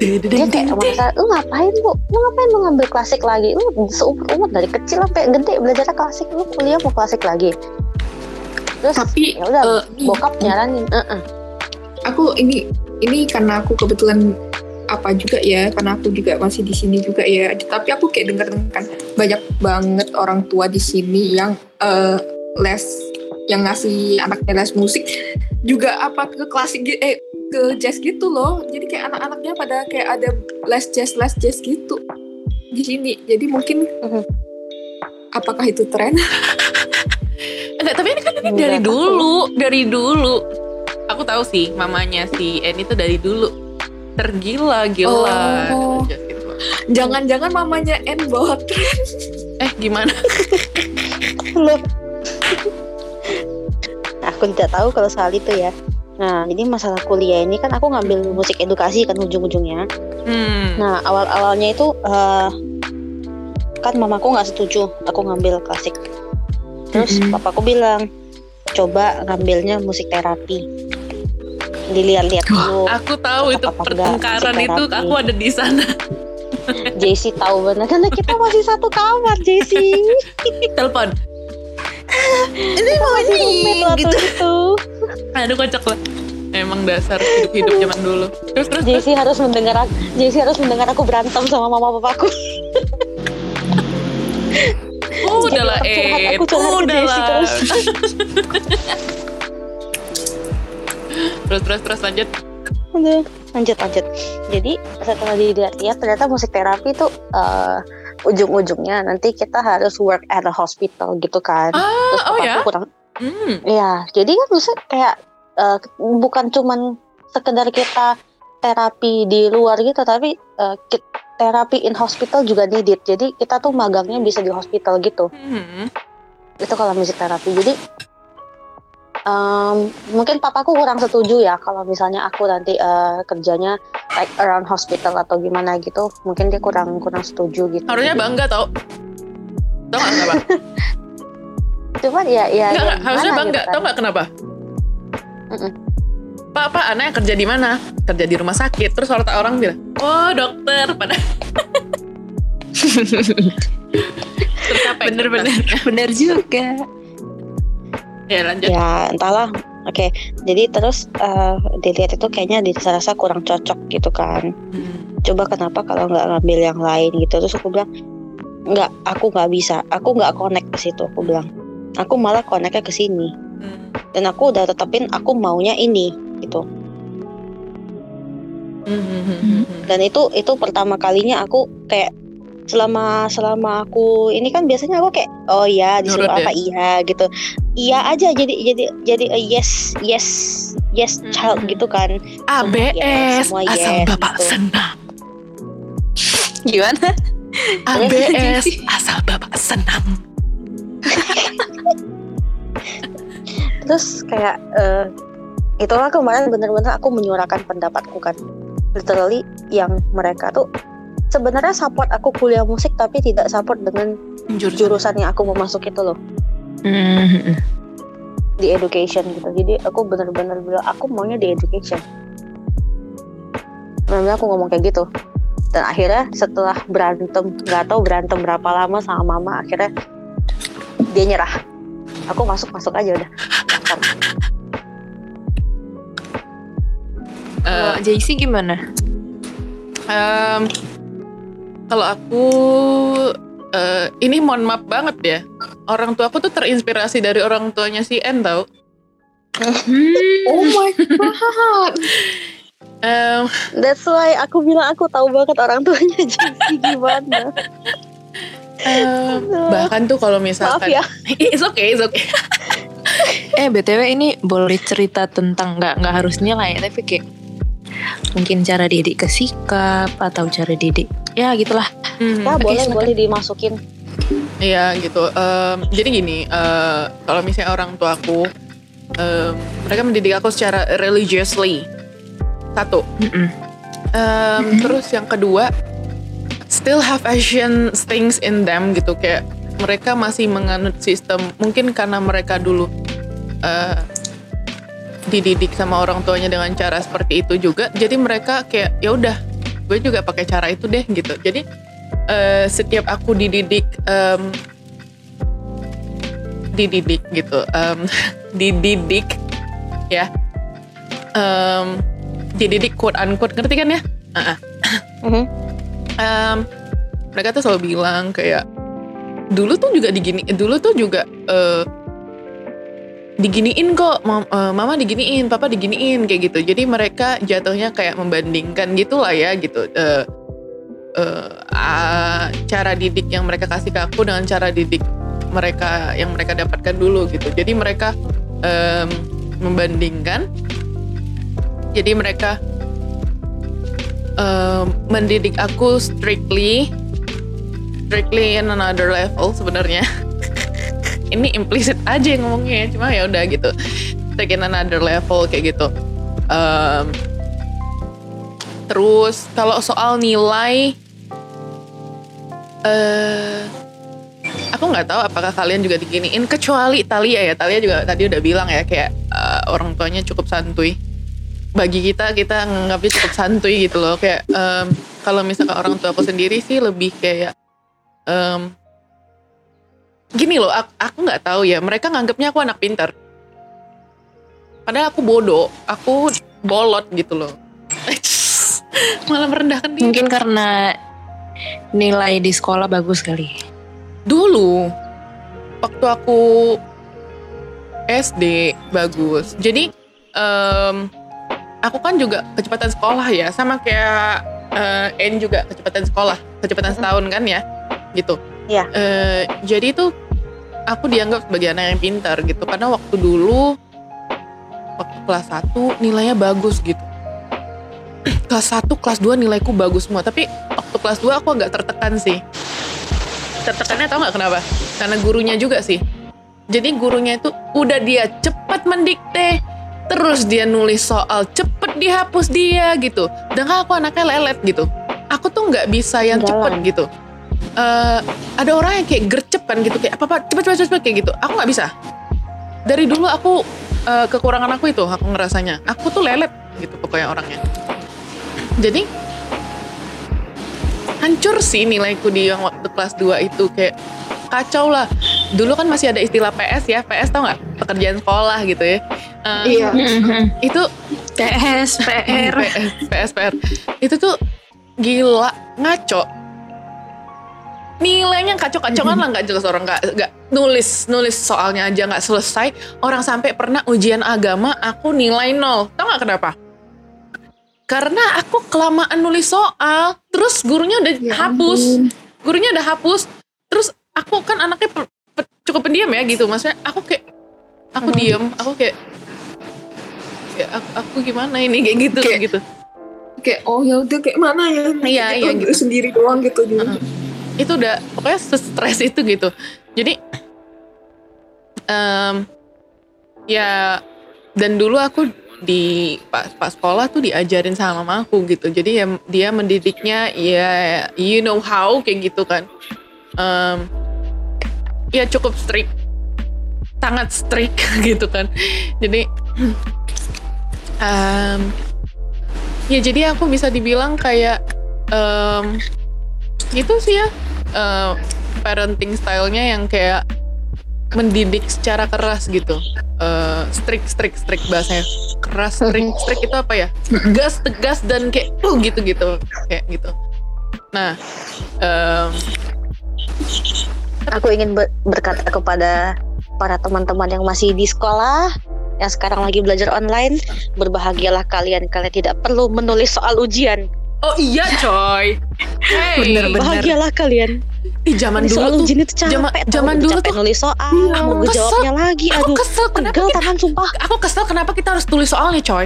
dia kayak merasa lu ngapain bu? Lu ngapain lu ngambil klasik lagi? Lu seumur umur dari kecil sampai gede belajar klasik. Lu kuliah mau klasik lagi. Terus Tapi ya udah nih, bokap nyaranin. "Eh-eh." aku ini ini karena aku kebetulan apa juga ya karena aku juga masih di sini juga ya. Tapi aku kayak denger kan banyak banget orang tua di sini yang eh, les yang ngasih anaknya les musik. Juga apa ke klasik eh ke jazz gitu loh jadi kayak anak-anaknya pada kayak ada les jazz les jazz gitu di sini jadi mungkin Mhm. apakah itu tren Enggak, tapi ini kan ini dari dulu, dari dulu. Aku tahu sih mamanya si Eni tuh dari dulu tergila-gila. Oh. Just gitu. jangan-jangan mamanya N bawa tren Eh gimana? Loh. aku tidak tahu kalau soal itu ya nah jadi masalah kuliah ini kan aku ngambil musik edukasi kan ujung-ujungnya Hmm. Nah awal-awalnya itu eh, kan mamaku nggak setuju aku ngambil klasik. Terus Mhm. papaku bilang coba ngambilnya musik terapi. Dilihat-lihat dulu. Aku tahu itu enggak pertengkaran itu aku ada di sana. JC tahu benar karena kita masih satu kamar JC. Telepon. Ini mau waktu gitu. itu. Aduh kocak lah. Emang dasar hidup-hidup zaman dulu. Terus terus terus. JC harus mendengar aku, JC harus mendengar aku berantem sama mama papaku. Oh, curhat, eh. aku curhat ke Udahlah. Jessie terus. terus terus terus lanjut. Lanjut lanjut. Jadi setelah dilihat-lihat ternyata musik terapi itu eh, ujung-ujungnya nanti kita harus work at a hospital gitu kan. Ah, Terus oh ya? kurang. Hmm. Iya, jadi kan maksudnya kayak eh, bukan cuman sekedar kita terapi di luar gitu, tapi ki- terapi in hospital juga needed. Jadi kita tuh magangnya bisa di hospital gitu. Hmm. itu kalau musik terapi jadi em, mungkin papaku kurang setuju ya kalau misalnya aku nanti eh, kerjanya like around hospital atau gimana gitu mungkin dia kurang kurang setuju gitu Harusnya bangga tau. Tau gak kenapa? cuman ya ya, Enggak, ya enggak, harusnya bangga. gitu kan. Tau gak kenapa? Mm-mm. Pak, pak, anaknya kerja di mana? Kerja di rumah sakit. Terus orang orang bilang, oh dokter. Pada yang Bener-bener. Bener juga. Ya lanjut. ya entahlah oke jadi terus eh, dilihat itu kayaknya dirasa kurang cocok gitu kan Hmm. coba kenapa kalau nggak ngambil yang lain gitu terus aku bilang nggak aku nggak bisa aku nggak connect ke situ aku bilang aku malah connectnya ke sini Hmm. dan aku udah tetapin aku maunya ini gitu hmm, hmm, hmm, hmm. dan itu itu pertama kalinya aku kayak selama selama aku ini kan biasanya aku kayak oh ya disuruh Nurut ya? apa iya gitu iya aja jadi jadi jadi a yes yes yes Hmm. child gitu kan ABS, semua asal yes, bapak gitu. senang. Gimana? ABS, asal bapak senang. terus kayak eh itulah kemarin bener-bener aku menyuarakan pendapatku kan literally yang mereka tuh sebenarnya support aku kuliah musik tapi tidak support dengan jurusan. yang aku mau masuk itu loh. Hmm. di education gitu. Jadi aku bener-bener bilang aku maunya di education. Namanya aku ngomong kayak gitu. Dan akhirnya setelah berantem nggak tahu berantem berapa lama sama mama akhirnya dia nyerah. Aku masuk masuk aja udah. Eh, Kalau JC gimana? Em, kalau aku eh, ini mohon maaf banget ya. Orang tua aku tuh terinspirasi dari orang tuanya si N tau. oh my god Em, that's why aku bilang aku tahu banget orang tuanya Jesse gimana em, bahkan tuh kalau maaf misalkan ya it's okay, it's okay. Eh btw ini boleh cerita tentang nggak nggak harus nilai tapi kayak mungkin cara didik ke sikap atau cara didik ya gitulah. Hmm. Ya boleh silakan. boleh dimasukin. Iya gitu. Em, jadi gini, eh, kalau misalnya orang tua aku, em, mereka mendidik aku secara religiously. Satu. Mm-mm. Em, Terus yang kedua, still have Asian things in them gitu. Kayak mereka masih menganut sistem. Mungkin karena mereka dulu eh, dididik sama orang tuanya dengan cara seperti itu juga. Jadi mereka kayak ya udah, gue juga pakai cara itu deh gitu. Jadi eh, setiap aku dididik em, dididik gitu em, dididik ya em, dididik quote unquote ngerti kan ya Ah, ah. Mhm. Em, mereka tuh selalu bilang kayak dulu tuh juga digini dulu tuh juga eh, diginiin kok eh, mama diginiin papa diginiin kayak gitu. Jadi mereka jatuhnya kayak membandingkan gitulah ya gitu. Eh, eh, ah, cara didik yang mereka kasih ke aku dengan cara didik mereka yang mereka dapatkan dulu gitu. Jadi mereka em, membandingkan. Jadi mereka em, mendidik aku strictly strictly in another level sebenarnya ini implicit aja yang ngomongnya cuma ya udah gitu. In another level kayak gitu. Em, terus kalau soal nilai eh aku nggak tahu apakah kalian juga diginiin kecuali Talia ya. Talia juga tadi udah bilang ya kayak eh, orang tuanya cukup santuy. Bagi kita kita nganggapnya cukup santuy gitu loh. Kayak em, kalau misalkan orang tua aku sendiri sih lebih kayak em, gini loh aku, nggak tahu ya mereka nganggapnya aku anak pintar. Padahal aku bodoh aku bolot gitu loh. Malah merendahkan diri. Mungkin karena nilai di sekolah bagus kali. dulu waktu aku SD bagus. Jadi em, aku kan juga kecepatan sekolah ya sama kayak eh, N juga kecepatan sekolah kecepatan setahun kan ya gitu Iya. Eh, jadi itu aku dianggap sebagai anak yang pintar gitu. Karena waktu dulu waktu kelas 1 nilainya bagus gitu. Kelas 1 kelas 2 nilaiku bagus semua. Tapi waktu kelas 2 aku agak tertekan sih. Tertekannya tau nggak kenapa? Karena gurunya juga sih. Jadi gurunya itu udah dia cepat mendikte terus dia nulis soal cepet dihapus dia gitu. Dan aku anaknya lelet gitu. Aku tuh nggak bisa yang cepet gitu Eh, ada orang yang kayak gercep kan gitu kayak apa apa cepet cepet cepet kayak gitu aku nggak bisa dari dulu aku eh, kekurangan aku itu aku ngerasanya aku tuh lelet gitu pokoknya orangnya jadi hancur sih nilaiku di yang waktu kelas 2 itu kayak kacau lah dulu kan masih ada istilah PS ya PS tau nggak pekerjaan sekolah gitu ya Eh, Iya. itu PS, PR. PS, PS, PR. Itu tuh gila, ngaco. Nilainya kacau-kacauan lah nggak jelas orang nggak nggak nulis nulis soalnya aja nggak selesai. Orang sampai pernah ujian agama aku nilai nol. Tau nggak kenapa? Karena aku kelamaan nulis soal, terus gurunya udah Ya hapus, ampun. gurunya udah hapus. Terus aku kan anaknya pe- pe- cukup pendiam ya gitu, maksudnya aku kayak aku Hmm. diem, aku kayak kayak aku, aku gimana ini kayak gitu Kayak- gitu. Kayak oh ya udah kayak mana ya? Iya, iya, gitu. Sendiri doang gitu. Heeh. Itu udah pokoknya stres itu gitu. Jadi em, ya dan dulu aku di pas, pas sekolah tuh diajarin sama mamaku gitu. Jadi ya dia mendidiknya ya you know how kayak gitu kan. Em, ya cukup strict. Sangat strict gitu kan. Jadi em, ya jadi aku bisa dibilang kayak em, gitu sih ya eh, parenting stylenya yang kayak mendidik secara keras gitu. Eh, strict strict strict bahasanya. Keras strict. Strict itu apa ya? Tegas tegas dan kayak uh gitu gitu. Kayak gitu. Nah em, Aku ingin ber- berkata kepada para teman-teman yang masih di sekolah yang sekarang lagi belajar online, berbahagialah kalian. Kalian tidak perlu menulis soal ujian. Oh iya coy hey Bener, bener. Bahagialah kalian. Ih, zaman soal dulu tuh ujian itu capek zaman- tau, zaman dulu capek tuh- nulis soal Iya, mau aku ngejawabnya lagi aku aduh kesel kenapa kita, tangan sumpah aku kesel kenapa kita harus tulis soalnya coy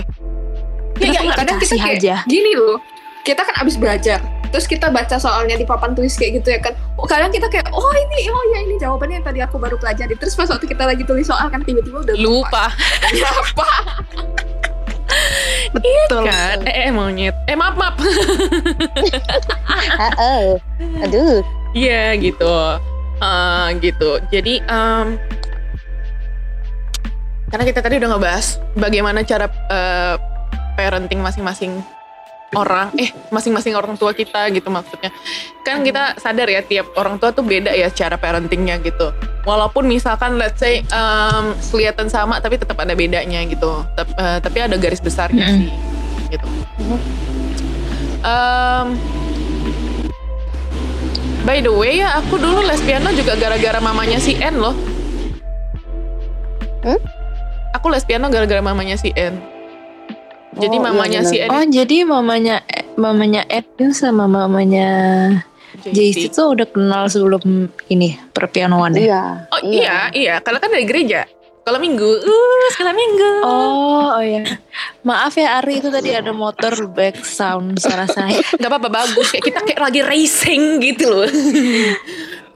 Ya, ya, kadang kita kayak aja? gini loh. Kita kan abis belajar, terus kita baca soalnya di papan tulis kayak gitu ya kan. Oh, kadang kita kayak, oh ini, oh ya ini jawabannya yang tadi aku baru pelajari. Terus pas waktu kita lagi tulis soal kan tiba-tiba udah lupa Apa? Betul. kan eh, eh monyet eh maaf maaf oh. aduh Iya gitu, Eh, gitu. Jadi em, karena kita tadi udah ngebahas bagaimana cara eh, parenting masing-masing orang, eh masing-masing orang tua kita gitu maksudnya. Kan kita sadar ya tiap orang tua tuh beda ya cara parentingnya gitu. Walaupun misalkan let's say em, kelihatan sama tapi tetap ada bedanya gitu. Tep- eh, tapi ada garis besarnya Mm-mm. sih gitu. Em, By the way ya, aku dulu les piano juga gara-gara mamanya si N loh. Hmm? Aku les piano gara-gara mamanya si N. Jadi Oh, iya mamanya benar. si N Oh jadi mamanya mamanya Edwin sama mamanya JC itu udah kenal sebelum ini perpianoan ya? iya Oh iya, iya, Kalau kan dari gereja. Sekolah minggu, uh, sekolah minggu. Oh, oh ya. Maaf ya Ari itu tadi ada motor back sound suara saya. Gak apa-apa bagus. Kayak kita kayak lagi racing gitu loh.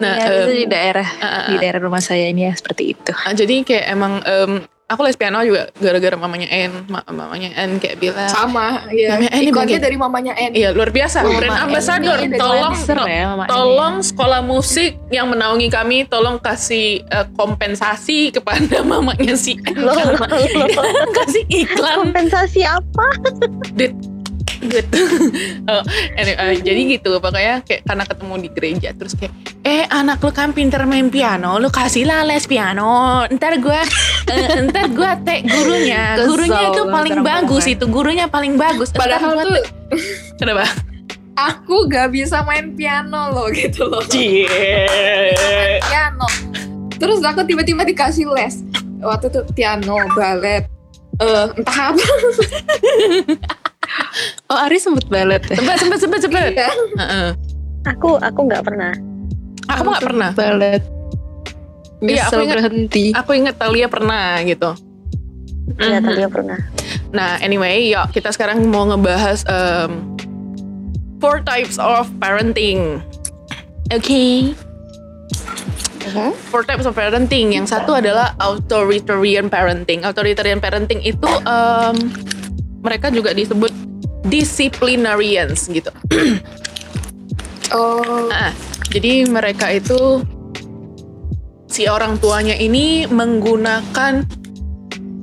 nah, ya, em, itu di daerah ah, ah, di ah. daerah rumah saya ini ya seperti itu. Ah, jadi kayak emang em, aku les piano juga gara-gara mamanya N, Ma- mamanya N kayak bilang. Sama, ya. Mamanya N ini Ikonnya dari mamanya N. Iya luar biasa, Mama brand ambassador. dari Tolong, ya Mama ya. tolong sekolah musik yang menaungi kami, tolong kasih eh, kompensasi kepada mamanya si N. Loh, loh, loh, loh. kasih iklan kompensasi apa gitu. Oh, anyway, eh, jadi gitu pokoknya kayak karena ketemu di gereja terus kayak eh anak lu kan pinter main piano, lu kasih lah les piano. Ntar gua eh, ntar gua tag gurunya. Kesel Gurunya itu paling bagus itu, gurunya paling bagus. Padahal tuh kenapa? aku gak bisa main piano loh gitu loh. Cie. Piano. Terus aku tiba-tiba dikasih les. Waktu itu piano, balet, eh entah apa. Oh Ari sempet balet ya? Sempet, sempet, sempet, sempet. Ya. Heeh. aku aku nggak pernah Aku nggak pernah. balet. Iya, aku ingat. berhenti. Aku inget Talia pernah gitu. Iya Mhm. tadi pernah Nah, anyway, yuk kita sekarang mau ngebahas em, four types of parenting. Oke. Four types of parenting. Yang satu adalah authoritarian parenting. Authoritarian parenting itu em, mereka juga disebut disciplinarians gitu. Oh, Nah, jadi mereka itu si orang tuanya ini menggunakan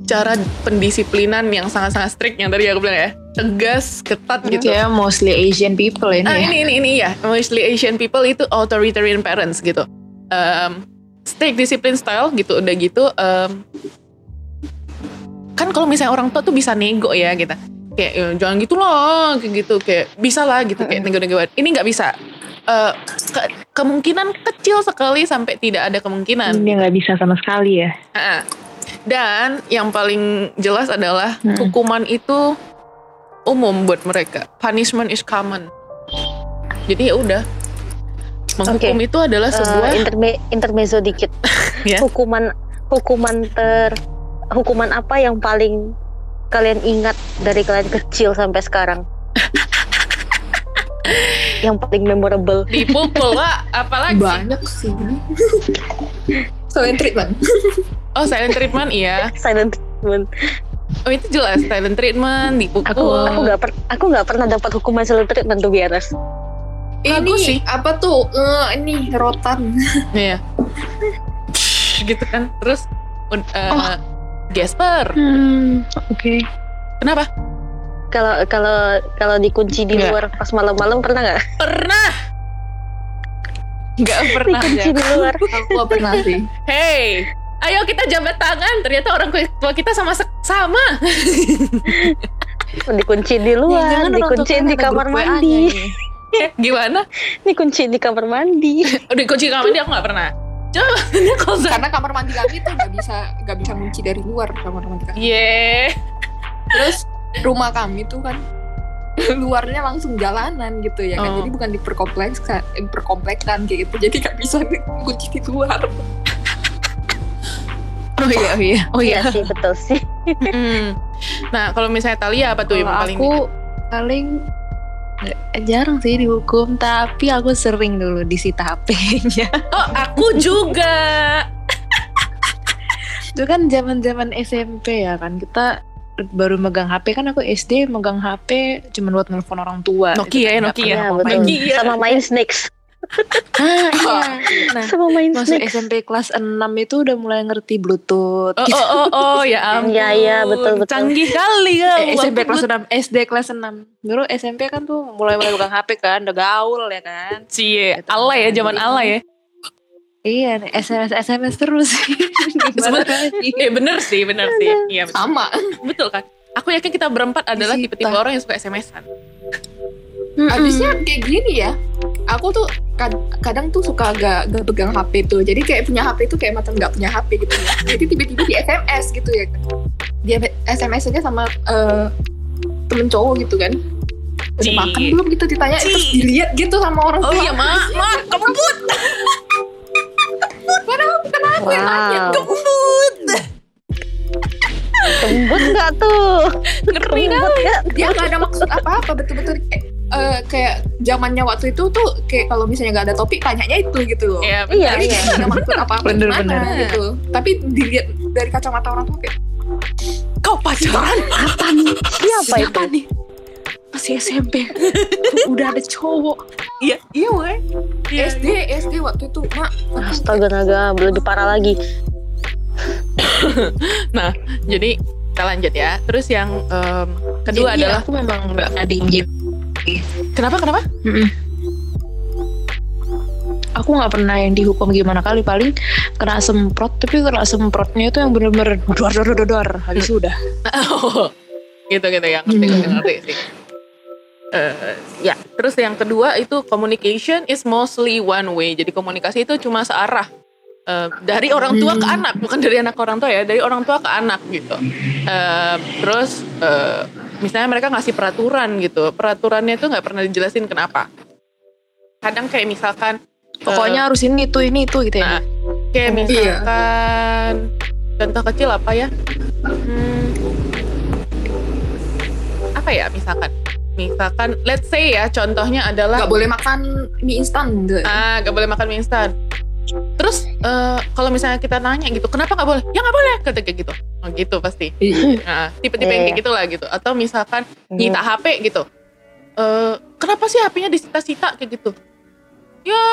cara pendisiplinan yang sangat-sangat strict yang tadi aku bilang ya, tegas, ketat gitu. Ya mostly Asian people ini Ah ya. ini ini ini ya, mostly Asian people itu authoritarian parents gitu. Um, strict discipline style gitu, udah gitu. um, kan kalau misalnya orang tua tuh bisa nego ya gitu. Kayak "Ya, jangan gitu loh, kayak gitu kayak bisa lah gitu kayak nego-nego. Ini nggak bisa. Eh, ke- kemungkinan kecil sekali sampai tidak ada kemungkinan. Dia nggak bisa sama sekali ya. Ah. Dan yang paling jelas adalah Hmm. hukuman itu umum buat mereka. Punishment is common. Jadi ya udah. Menghukum itu adalah Eh, sebuah interme- intermezzo dikit Ya. hukuman hukuman ter hukuman apa yang paling kalian ingat dari kalian kecil sampai sekarang yang paling memorable dipukul lah, apalagi. banyak sih. Selain treatment. Oh, silent treatment iya. silent treatment Oh, itu jelas silent treatment, dipukul. Aku- aku nggak per aku nggak pernah dapat hukuman silent treatment tuh biasa Bagus sih. Ini apa tuh? Eh, ini rotan. Iya. gitu kan. Terus eh, Oh. Gasper. Hmm, oke. Kenapa? kalau kalau kalau dikunci di Nggak. luar pas malam-malam pernah nggak Pernah. Nggak pernah. dikunci ya. di luar Aku gak pernah sih. Hey, ayo kita jabat tangan. Ternyata orang tua kita sama sama. dikunci di luar tua dikunci di kamar mandi ini. Gimana? dikunci di kamar mandi Udah kunci kamar mandi aku nggak pernah. Coba kalau. Karena kamar mandi kami tuh gak bisa gak bisa kunci dari luar kamar mandi kami. Yeah. Terus rumah kami tuh kan luarnya langsung jalanan gitu ya kan Oh. jadi bukan di perkompleks eh, perkompleksan kayak gitu jadi nggak bisa kunci di luar Oh iya, oh iya. Oh Iya iya. sih betul sih. Mm. Nah kalau misalnya Talia apa tuh yang Kalau paling aku paling jarang sih dihukum, tapi aku sering dulu disita HP-nya. Oh aku juga. Itu kan zaman-zaman SMP ya kan kita baru megang HP kan aku SD megang HP cuma buat nelfon orang tua. Nokia ya, Gitu kan, nggak Nokia. Iya betul. Nokia. Sama main snakes. Ah, iya. Nah, Sama main masuk snakes. SMP kelas 6 itu udah mulai ngerti Bluetooth. Oh, oh, oh, oh, ya ampun. Iya, iya, betul, betul. Canggih kali ya. Eh, SMP kelas 6, SD kelas 6. Dulu SMP kan tuh mulai mulai pegang HP kan, udah gaul ya kan. Cie, ala ya, zaman ala ya. Iya, nih, SMS SMS terus. Lagi? Eh bener sih, bener sih. Iya betul. sama betul kan. Aku yakin kita berempat adalah tipe-tipe orang yang suka SMS-an. Habisnya kayak gini ya aku tuh kad- kadang tuh suka gak, gak pegang HP tuh jadi kayak punya HP tuh kayak macam gak punya HP gitu ya jadi tiba-tiba di SMS gitu ya dia SMS aja sama eh, temen cowok gitu kan udah makan belum gitu ditanya Ci. terus dilihat gitu sama orang Oh tua iya, mak, mak, kebut, padahal bukan aku yang nanya Wow. kebut. Tembus nggak tuh? Ngeri nggak? dia gak ada maksud apa-apa betul-betul kayak, eh, kayak zamannya waktu itu tuh kayak kalau misalnya gak ada topik tanyanya itu gitu loh Iya, Iya, Jadi iya. ada maksud apa-apa Bener, gimana bener. gitu tapi dilihat dari kacamata orang tua kayak Kau pacaran? Apa nih? Siapa itu? Nih? Masih SMP. Tuh, udah ada cowok. Iya, iya, weh. Iya, SD SD waktu itu mak Astaga naga, belum parah lagi. Jadi kita lanjut ya. Terus yang em, kedua Jadi adalah aku memang nggak ngading kenapa kenapa? Aku nggak pernah yang dihukum gimana kali paling kena semprot tapi kena semprotnya itu yang bener-bener dor dor dor dor habis itu udah Oh, gitu gitu ya ngerti ngerti, Hmm. ngerti sih. Eh, ya, terus yang kedua itu communication is mostly one way. Jadi komunikasi itu cuma searah. Eh, dari orang tua ke Hmm. anak, bukan dari anak ke orang tua ya, dari orang tua ke anak gitu. Eh, terus eh, misalnya mereka ngasih peraturan gitu, peraturannya itu nggak pernah dijelasin kenapa. Kadang kayak misalkan pokoknya harus ini itu ini itu gitu ya Nah, kayak Iya. misalkan contoh kecil apa ya? Hmm, apa ya misalkan? Misalkan let's say ya contohnya adalah nggak boleh makan mie instan gitu. ah gak boleh makan mie instan. Terus eh, kalau misalnya kita nanya gitu, kenapa nggak boleh? Ya nggak boleh, kata kayak gitu. Oh, gitu pasti. Iya. Nah, tipe-tipe yang kayak Iya. gitulah gitu. Atau misalkan nyita HP gitu. Eh, kenapa sih HP-nya disita-sita kayak gitu? Ya,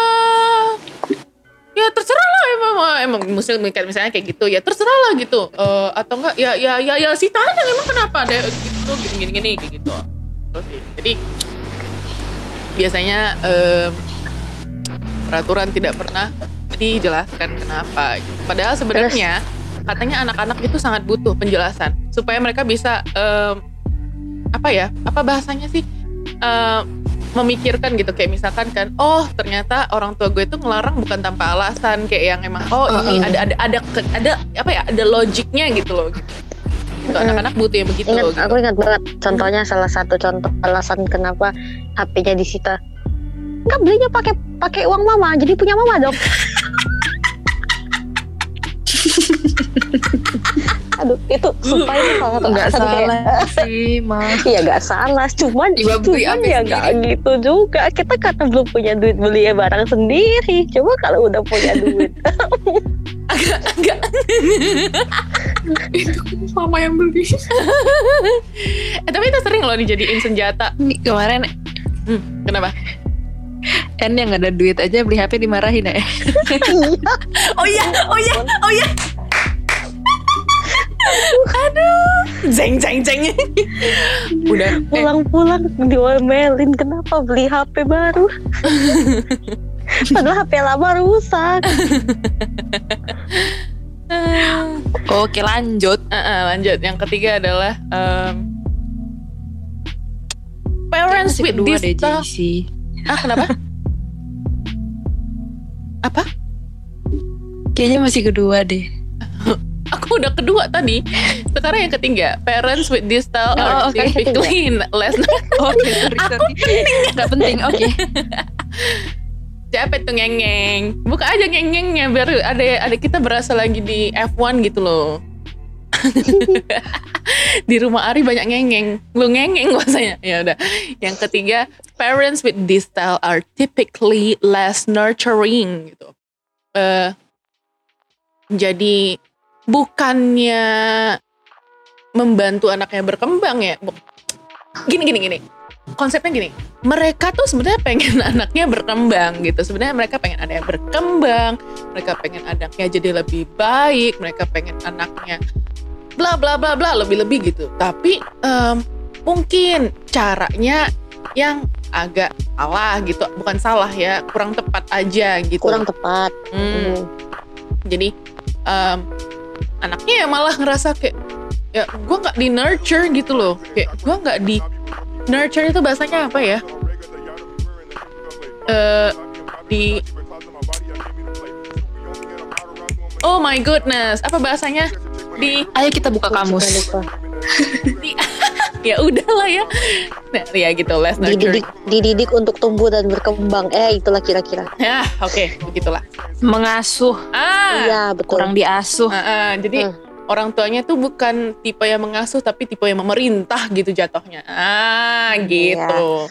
ya terserah lah emang emang muslim misalnya kayak gitu ya terserah lah gitu. Eh, atau enggak ya ya ya ya sita aja emang kenapa ada gitu gini gini gini kayak gitu. Terus, jadi biasanya em, peraturan tidak pernah dijelaskan kenapa. Padahal sebenarnya katanya anak-anak itu sangat butuh penjelasan supaya mereka bisa em, apa ya apa bahasanya sih Em, memikirkan gitu kayak misalkan kan oh ternyata orang tua gue itu ngelarang bukan tanpa alasan kayak yang emang oh ini Uh-uh. ada ada ada ke- ada apa ya ada logiknya gitu loh gitu. Gitu, Mm. anak-anak butuh yang begitu Ingat, loh gitu. aku ingat banget contohnya salah satu contoh alasan kenapa HP-nya disita. Enggak belinya pakai pakai uang mama, jadi punya mama dong. Aduh, itu itu salah satu nggak alasan kayak, salah sih mah Iya gak salah, cuman cuman HP ya gak gitu juga. Kita karena belum punya duit beli barang sendiri. Coba kalau udah punya duit, Enggak. itu mama yang beli Eh, tapi itu sering loh dijadiin senjata. Nih, kemarin Hmm, kenapa? N yang nggak ada duit aja beli HP dimarahin ya Oh iya, oh iya, oh iya. Aduh, jeng jeng jeng. Udah. Eh, pulang-pulang diomelin kenapa beli HP baru? Padahal HP lama rusak. Oke lanjut eh, eh, lanjut. Yang ketiga adalah em, parents with kedua this deh stuff. Ah, kenapa? Apa? Kayaknya masih kedua deh Aku udah kedua tadi. Sekarang yang ketiga, parents with this style Oh, are oke. typically less Oke, sorry, sorry. Gak penting, oke. Siapa itu ngeng-ngeng? Buka aja ngeng-ngengnya biar ada ada kita berasa lagi di F1 gitu loh. di rumah Ari banyak ngeng-ngeng. Lu ngeng-ngeng bahasanya. Ya udah. Yang ketiga, parents with this style are typically less nurturing gitu. Eh jadi bukannya membantu anaknya berkembang ya. Gini gini gini. Konsepnya gini mereka tuh sebenarnya pengen anaknya berkembang gitu. Sebenarnya mereka pengen yang berkembang, mereka pengen anaknya jadi lebih baik, mereka pengen anaknya bla bla bla bla lebih-lebih gitu. Tapi em, mungkin caranya yang agak salah gitu, bukan salah ya, kurang tepat aja gitu. kurang tepat Hmm. Jadi em, anaknya ya malah ngerasa kayak ya gue nggak di nurture gitu loh, kayak gue nggak di nurture itu bahasanya apa ya? Eh di Oh my goodness, apa bahasanya? Di Ayo kita buka kamus. Di ya udahlah ya. Nah, ya gitu less nurture. dididik dididik untuk tumbuh dan berkembang eh itulah kira-kira Ya, oke, begitulah. Mengasuh, Ah. iya betul kurang diasuh. Ah, ah, jadi Hmm. orang tuanya tuh bukan tipe yang mengasuh tapi tipe yang memerintah gitu jatuhnya. Ah, gitu.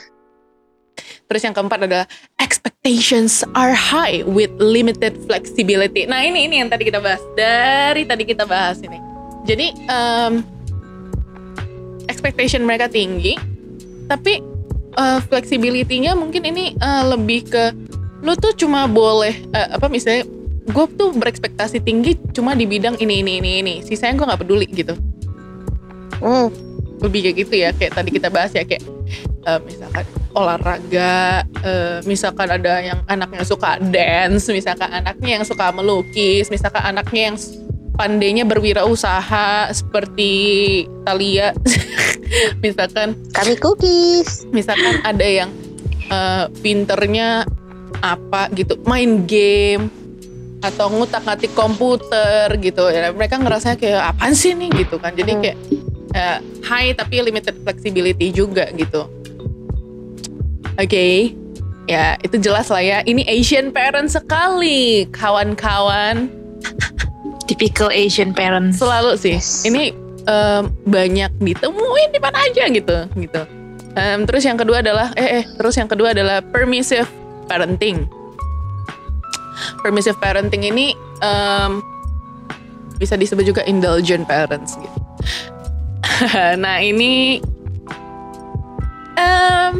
Terus yang keempat adalah expectations are high with limited flexibility. Nah, ini ini yang tadi kita bahas. Dari tadi kita bahas ini. Jadi em, expectation mereka tinggi, tapi eh, flexibility-nya mungkin ini eh, lebih ke lu tuh cuma boleh eh, apa misalnya gue tuh berekspektasi tinggi cuma di bidang ini ini ini ini. Sisanya gue nggak peduli gitu. Hmm, lebih kayak gitu ya kayak tadi kita bahas ya kayak eh, misalkan olahraga eh, misalkan ada yang anaknya suka dance misalkan anaknya yang suka melukis misalkan anaknya yang pandainya berwirausaha seperti Talia. Misalkan kami cookies. misalkan ada yang eh, pinternya apa gitu main game atau ngutak-ngatik komputer gitu. Ya mereka ngerasa kayak apaan sih nih gitu kan. Jadi Hmm. kayak eh, high tapi limited flexibility juga gitu. Oke. Ya itu jelas lah ya. Ini Asian parent sekali kawan-kawan Typical Asian parents. selalu sih. Yes. ini em, banyak ditemuin di mana aja gitu gitu. Em, terus yang kedua adalah eh eh terus yang kedua adalah permissive parenting. Permissive parenting ini em, bisa disebut juga indulgent parents gitu. Nah ini em,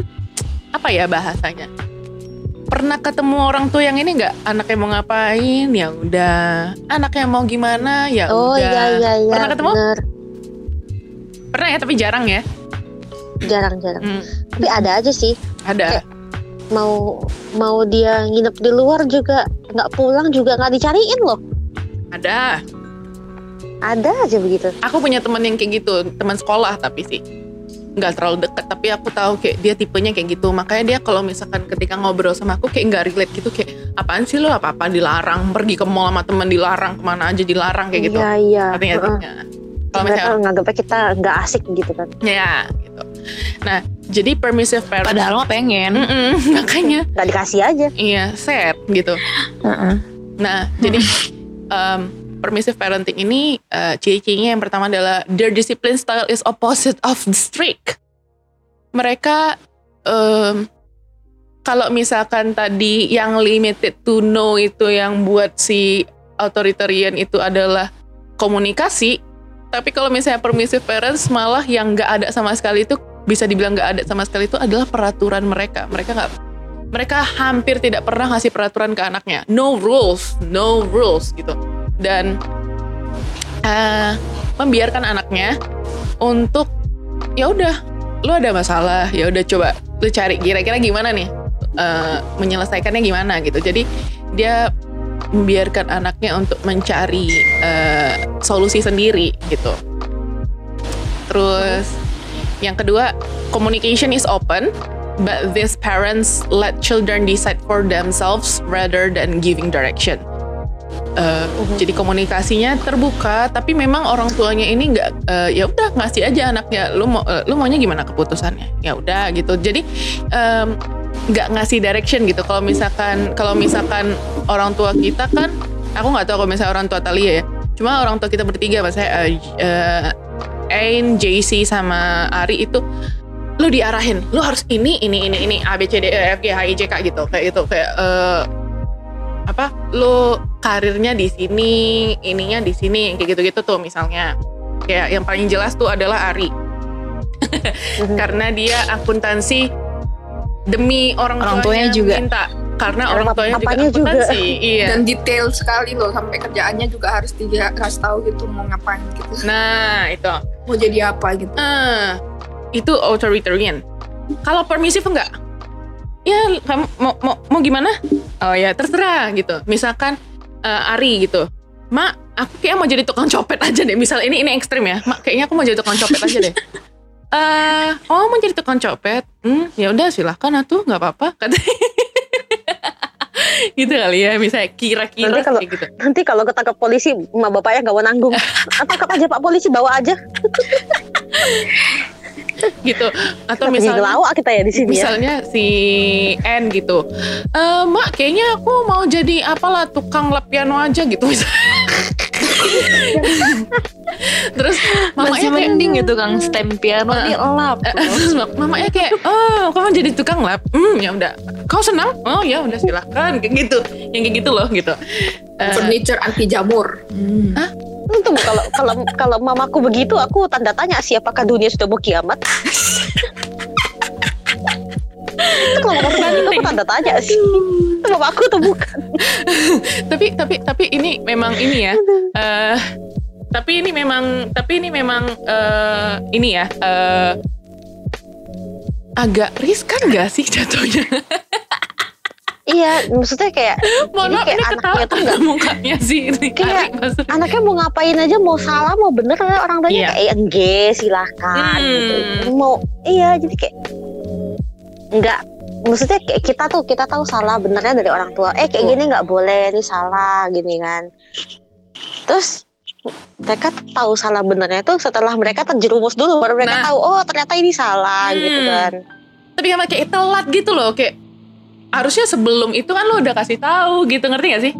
apa ya bahasanya pernah ketemu orang tua yang ini nggak? Anaknya mau ngapain? Ya udah. Anaknya mau gimana? Ya oh udah. iya iya. Iya Pernah ketemu? bener. pernah ya tapi jarang ya? Jarang jarang. Hmm, tapi ada aja sih. Ada. Mau mau dia nginep di luar juga nggak pulang juga nggak dicariin loh. Ada. Ada aja begitu. Aku punya teman yang kayak gitu teman sekolah tapi sih nggak terlalu dekat tapi aku tahu kayak dia tipenya kayak gitu. Makanya dia kalau misalkan ketika ngobrol sama aku kayak nggak relate gitu kayak apaan sih lo apa apa dilarang? Pergi ke mall sama teman dilarang? Ke mana aja dilarang? kayak gitu. Iya iya. Ngerti nggak sih? Heeh. Ya. kalau misalnya nganggapnya kita nggak asik gitu kan. Ya gitu. Nah jadi permissive parent Padahal mah pengen. Makanya. Nggak dikasih aja. Iya sad gitu. Heeh. Nah, jadi um, permissive parenting ini uh, ciri-cirinya yang pertama adalah their discipline style is opposite of the strict. Mereka um, kalau misalkan tadi yang limited to know itu yang buat si authoritarian itu adalah komunikasi, tapi kalau misalnya permissive parents malah yang nggak ada sama sekali itu bisa dibilang nggak ada sama sekali itu adalah peraturan mereka. Mereka nggak mereka hampir tidak pernah ngasih peraturan ke anaknya. No rules, no rules gitu. Dan eh, membiarkan anaknya untuk ya udah, lu ada masalah, ya udah coba lu cari kira-kira gimana nih eh, menyelesaikannya gimana gitu. Jadi dia membiarkan anaknya untuk mencari eh, solusi sendiri gitu. Terus yang kedua, communication is open, but these parents let children decide for themselves rather than giving direction. Eh, jadi komunikasinya terbuka tapi memang orang tuanya ini nggak eh, ya udah ngasih aja anaknya lu mau eh, lu maunya gimana keputusannya? Ya udah gitu. Jadi nggak ngasih direction gitu. Kalau misalkan kalau misalkan orang tua kita kan aku nggak tahu kalau misalnya orang tua Talia ya. Cuma orang tua kita bertiga mas saya eh, eh, Ain, JC sama Ari itu lu diarahin. Lu harus ini ini ini ini A B C D E F G H I J K gitu. Kayak itu kayak eh, apa lu karirnya di sini ininya di sini kayak gitu-gitu tuh misalnya. Kayak yang paling jelas tuh adalah Ari. Karena dia akuntansi demi orang, Orang tuanya juga. minta. Karena orang tuanya juga papanya juga. akuntansi iya. Dan detail sekali loh sampai kerjaannya juga harus dikasih tahu gitu mau ngapain gitu. Nah itu. Mau jadi apa gitu. Ah itu authoritarian. Kalau permisif enggak ya kamu mau mau, mau gimana? Oh ya terserah gitu. Misalkan eh, Ari gitu. Mak aku kayak mau jadi tukang copet aja deh. Misal ini ini ekstrim ya. Mak kayaknya aku mau jadi tukang copet aja deh. Eh oh mau jadi tukang copet? Hmm ya udah silahkan atuh nggak apa-apa. Katanya. Gitu kali ya misalnya kira-kira Nanti kalau- gitu. Nanti kalau ketangkap polisi, emak bapaknya nggak mau nanggung. Tangkap aja pak polisi, bawa aja. gitu. Atau Jadi misalnya ngelawak kita ya di sini ya. misalnya si N gitu. "Eh, mak kayaknya aku mau jadi apalah tukang lap piano aja gitu terus mamanya Masih kayak mending gitu kang stem piano nih lap. Terus mak- mamanya kayak oh kamu jadi tukang lap? Hmm ya udah. Kau senang? Oh ya udah silahkan kayak gitu. Yang kayak gitu loh gitu. Eh, furniture anti jamur. Hmm. Itu kalau kalau kalau mamaku begitu, aku tanda tanya sih apakah dunia sudah mau kiamat. itu kalau begitu, aku tanda tanya sih. Itu mamaku tuh bukan. tapi tapi tapi ini memang ini ya eh tapi ini memang tapi ini memang eh ini ya eh agak riskan gak sih jatuhnya Iya, maksudnya kayak mohon Ini kayak ini anaknya tuh nggak- mukanya sih ini Kayak Ari anaknya mau ngapain aja mau salah mau bener orang tuanya Iya. kayak "Eh, enggak silahkan Hmm. gitu. mau iya jadi kayak enggak maksudnya kayak kita tuh kita tahu salah benernya dari orang tua eh kayak Betul. gini nggak boleh ini salah gini kan terus mereka tahu salah benernya tuh setelah mereka terjerumus dulu baru mereka Nah. tahu oh ternyata ini salah Hmm. gitu kan tapi sama kayak telat gitu loh kayak harusnya sebelum itu kan lo udah kasih tahu gitu ngerti gak sih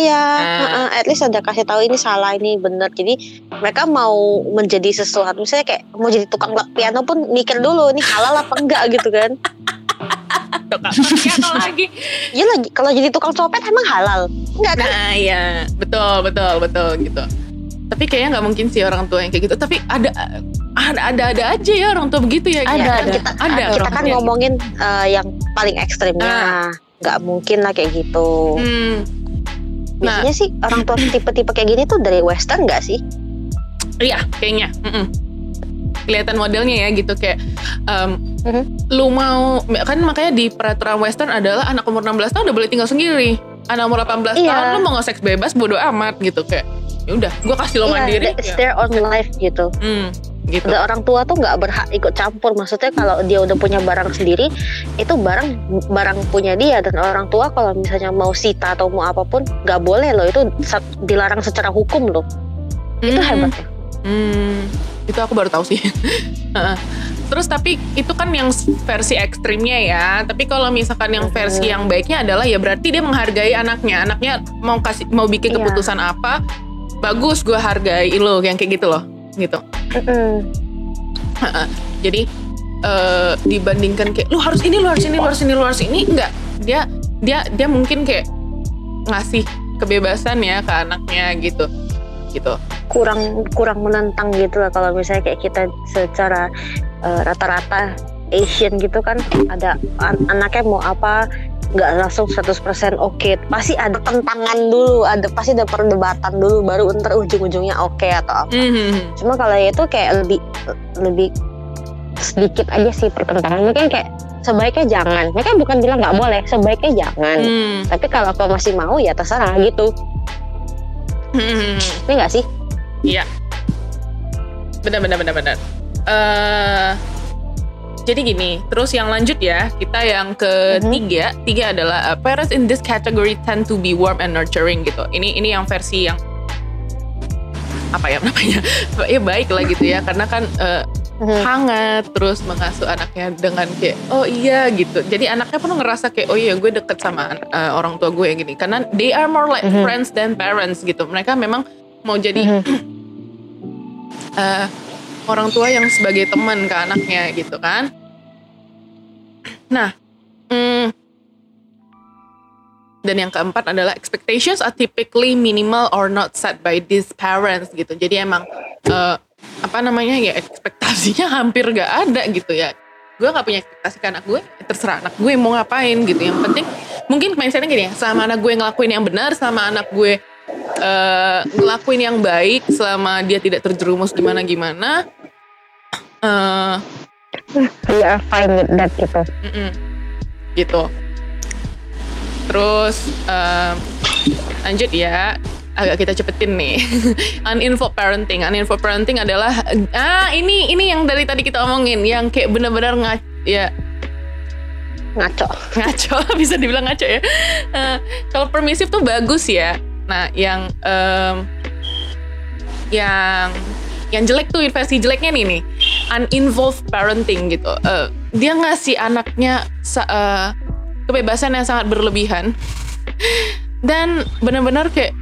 Iya, Nah. heeh, at least ada kasih tahu ini salah ini bener. Jadi mereka mau menjadi sesuatu, misalnya kayak mau jadi tukang piano pun mikir dulu ini halal apa enggak gitu kan. tukang piano lagi Iya lagi kalau jadi tukang copet emang halal? Enggak kan? nah iya betul betul betul gitu tapi kayaknya nggak mungkin sih orang tua yang kayak gitu tapi ada ada ada ada aja ya orang tua begitu ya Ada, Iya, ada. Kita, ada kita kan ngomongin eh, yang paling ekstrimnya. Ah. Nggak mungkin lah kayak gitu. gitu. Nah. Biasanya sih orang tua tipe-tipe kayak gini tuh dari western nggak sih? Iya, kayaknya. Mm-mm. Kelihatan modelnya ya gitu kayak em, Mhm. lu mau kan makanya di peraturan western adalah anak umur 16 tahun udah boleh tinggal sendiri. Anak umur 18 Iya. tahun lu mau nge-seks bebas bodo amat gitu kayak ya udah gua kasih lo mandiri. Iya, it's ya. their own life gitu. Hmm, gitu. Udah orang tua tuh nggak berhak ikut campur. Maksudnya kalau dia udah punya barang sendiri, itu barang barang punya dia dan orang tua kalau misalnya mau sita atau mau apa pun nggak boleh loh. Itu dilarang secara hukum loh. Itu Hmm. hebatnya. Hmm, itu aku baru tahu sih. Terus tapi itu kan yang versi ekstrimnya ya. Tapi kalau misalkan yang versi yang baiknya adalah ya berarti dia menghargai anaknya. Anaknya mau kasih mau bikin Iya. keputusan apa, bagus gue hargai lo yang kayak gitu loh, gitu. Heeh. Jadi eh, dibandingkan kayak lu harus ini, lu harus ini, lu harus ini, lu harus ini, enggak. Dia dia dia mungkin kayak ngasih kebebasan ya ke anaknya gitu, gitu. Kurang kurang menentang gitu lah kalau misalnya kayak kita secara eh, rata-rata Asian gitu kan ada an- anaknya mau apa nggak langsung 100% oke pasti ada tentangan dulu ada pasti ada perdebatan dulu baru ntar ujung-ujungnya oke atau apa Mhm. cuma kalau itu kayak lebih lebih sedikit aja sih pertentangan mungkin kayak sebaiknya jangan mereka bukan bilang nggak boleh sebaiknya jangan Hmm. tapi kalau kau masih mau ya terserah gitu Hmm. ini nggak sih Benar benar benar benar. Eh jadi gini, terus yang lanjut ya, kita yang ketiga, tiga adalah uh, parents in this category tend to be warm and nurturing gitu. Ini ini yang versi yang apa ya namanya? ya baik lah gitu ya, karena kan uh, hangat terus mengasuh anaknya dengan kayak oh iya gitu. Jadi anaknya pun ngerasa kayak oh iya gue deket sama uh, orang tua gue yang gini, karena they are more like Mhm. friends than parents gitu. Mereka memang mau jadi Mhm. eh, orang tua yang sebagai teman ke anaknya gitu kan. Nah, hmm, dan yang keempat adalah expectations are typically minimal or not set by these parents gitu. Jadi emang eh, apa namanya ya ekspektasinya hampir gak ada gitu ya. Gue gak punya ekspektasi ke anak gue, ya terserah anak gue mau ngapain gitu. Yang penting mungkin mindsetnya gini ya, selama anak gue ngelakuin yang benar, selama anak gue eh, ngelakuin yang baik, selama dia tidak terjerumus gimana-gimana, eh We are fine with that gitu. Mm-mm. gitu. Terus em, lanjut ya. Agak kita cepetin nih. Uninvolved parenting. Uninvolved parenting adalah ah ini ini yang dari tadi kita omongin yang kayak benar-benar nggak ya. Ngaco. ngaco bisa dibilang ngaco ya. Eh, kalau permisif tuh bagus ya nah yang em, yang yang jelek tuh versi jeleknya nih nih. Uninvolved parenting gitu. Eh, dia ngasih anaknya eh, kebebasan yang sangat berlebihan. Dan benar-benar kayak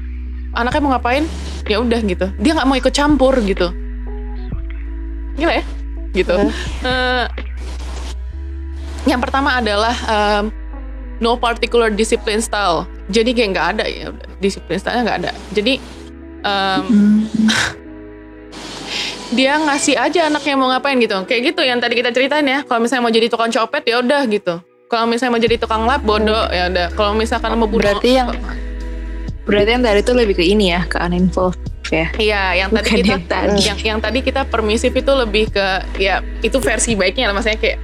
anaknya mau ngapain? Ya udah gitu. Dia nggak mau ikut campur gitu. Gila ya? Gitu. Eh, yang pertama adalah em, no particular discipline style. Jadi kayak nggak ada ya, udah, disiplin style nggak ada. Jadi em, dia ngasih aja anaknya mau ngapain gitu. Kayak gitu yang tadi kita ceritain ya. Kalau misalnya mau jadi tukang copet ya udah gitu. Kalau misalnya mau jadi tukang lap bodoh ya udah. Kalau misalkan mau bunuh Berarti yang- Berarti yang tadi itu lebih ke ini ya, ke uninvolved ya. Iya, yang tadi Bukan kita yang tadi. yang yang tadi kita permisif itu lebih ke ya itu versi baiknya lah maksudnya kayak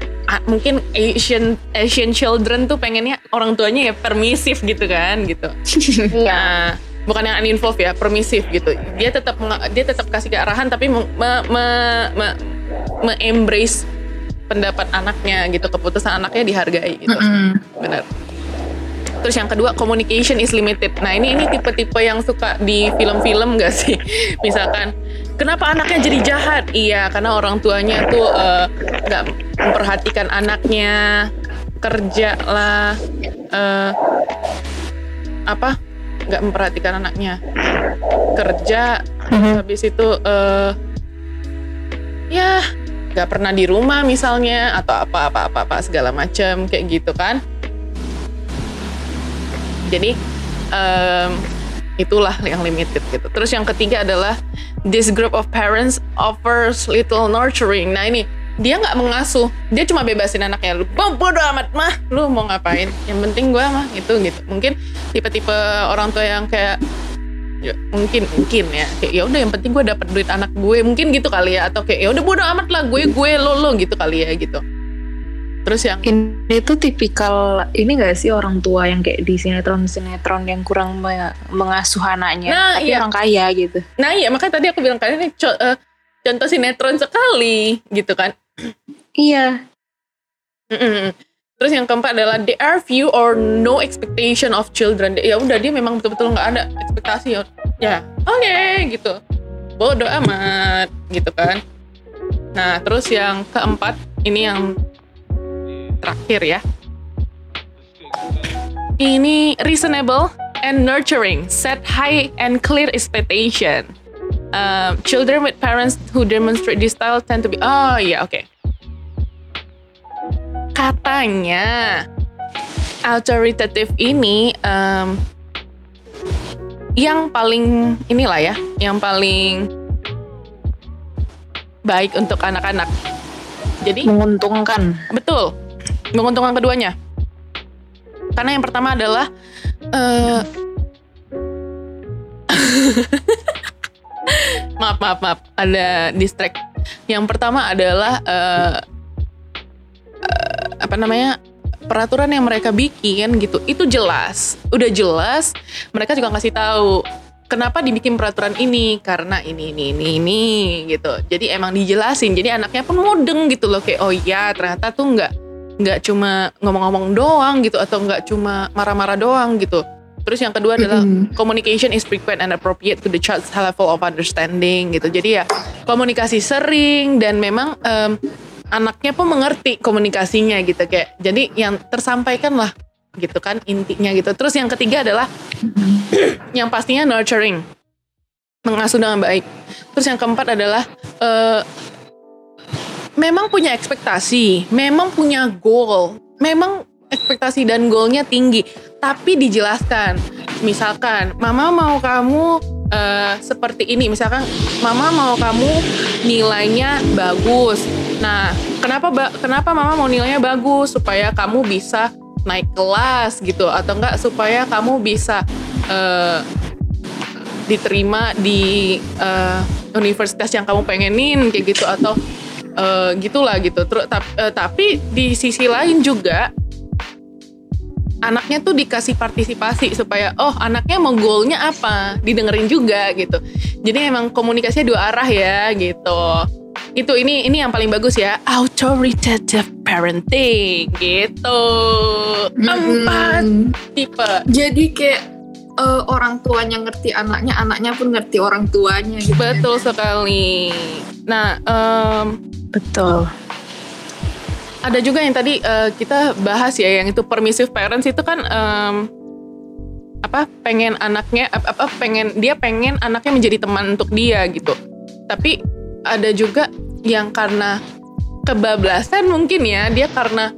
mungkin Asian Asian children tuh pengennya orang tuanya ya permisif gitu kan gitu. Iya. Nah, bukan yang uninvolved ya, permisif gitu. Dia tetap dia tetap kasih kearahan tapi me, me, me, me- me-embrace pendapat anaknya gitu, keputusan anaknya dihargai gitu. Mm-mm. Benar. Terus yang kedua communication is limited. Nah ini ini tipe-tipe yang suka di film-film gak sih? Misalkan kenapa anaknya jadi jahat? Iya karena orang tuanya tuh eh, nggak memperhatikan anaknya kerja lah eh, apa nggak memperhatikan anaknya. Kerja habis itu eh ya nggak pernah di rumah misalnya atau apa apa apa apa segala macam kayak gitu kan. Jadi em, itulah yang limited gitu. Terus yang ketiga adalah this group of parents offers little nurturing. Nah ini dia nggak mengasuh. Dia cuma bebasin anaknya. Lu "Bo- bodo amat mah. Lu mau ngapain? Yang penting gua mah itu gitu. Mungkin tipe-tipe orang tua yang kayak ya, mungkin mungkin ya. Kayak ya udah yang penting gue dapat duit anak gue. Mungkin gitu kali ya. Atau kayak ya udah bodo amat lah. Gue gue lo lo gitu kali ya gitu terus yang Ini tuh tipikal ini gak sih orang tua yang kayak di sinetron-sinetron yang kurang me- mengasuh anaknya, Nah, tapi iya. orang kaya gitu. Nah iya makanya tadi aku bilang kalian ini co- eh, contoh sinetron sekali gitu kan. Iya. Mm-mm. Terus yang keempat adalah there are few or no expectation of children. Ya udah dia memang betul-betul nggak ada ekspektasi. Ya oke gitu. Bodoh amat gitu kan. Nah terus yang keempat ini yang terakhir ya. Ini reasonable and nurturing, set high and clear expectation. Um, children with parents who demonstrate this style tend to be oh iya oke katanya authoritative ini em, yang paling inilah ya yang paling baik untuk anak-anak jadi Menguntungkan. Betul, menguntungkan keduanya. Karena yang pertama adalah eh maaf maaf maaf ada distract. Yang pertama adalah eh eh, apa namanya peraturan yang mereka bikin gitu itu jelas, udah jelas. Mereka juga ngasih tahu kenapa dibikin peraturan ini karena ini ini ini ini gitu jadi emang dijelasin jadi anaknya pun mudeng gitu loh kayak oh iya ternyata tuh nggak nggak cuma ngomong-ngomong doang gitu atau nggak cuma marah-marah doang gitu. Terus yang kedua adalah Mm-mm. communication is frequent and appropriate to the child's level of understanding gitu. Jadi ya komunikasi sering dan memang em, anaknya pun mengerti komunikasinya gitu. Kayak jadi yang tersampaikan lah gitu kan intinya gitu. Terus yang ketiga adalah yang pastinya nurturing. Mengasuh dengan baik. Terus yang keempat adalah eh, memang punya ekspektasi memang punya goal. Memang ekspektasi dan goalnya tinggi tapi dijelaskan. Misalkan mama mau kamu eh, seperti ini. Misalkan mama mau kamu nilainya bagus. Nah kenapa kenapa mama mau nilainya bagus? Supaya kamu bisa naik kelas gitu atau enggak supaya kamu bisa eh, diterima di eh, universitas yang kamu pengenin kayak gitu atau eh, gitulah gitu. Terus tap- eh, tapi di sisi lain juga anaknya tuh dikasih partisipasi supaya oh anaknya mau goalnya apa? Didengerin juga gitu. Jadi emang komunikasinya dua arah ya gitu. Itu ini ini yang paling bagus ya. Authoritative parenting gitu. Empat Mm-mm. tipe. Jadi kayak eh, orang tuanya ngerti anaknya, anaknya pun ngerti orang tuanya gitu. ya. betul sekali nah em, Betul. ada juga yang tadi eh, kita bahas ya yang itu permissive parents itu kan em, apa pengen anaknya apa, apa pengen dia pengen anaknya menjadi teman untuk dia gitu tapi ada juga yang karena kebablasan mungkin ya dia karena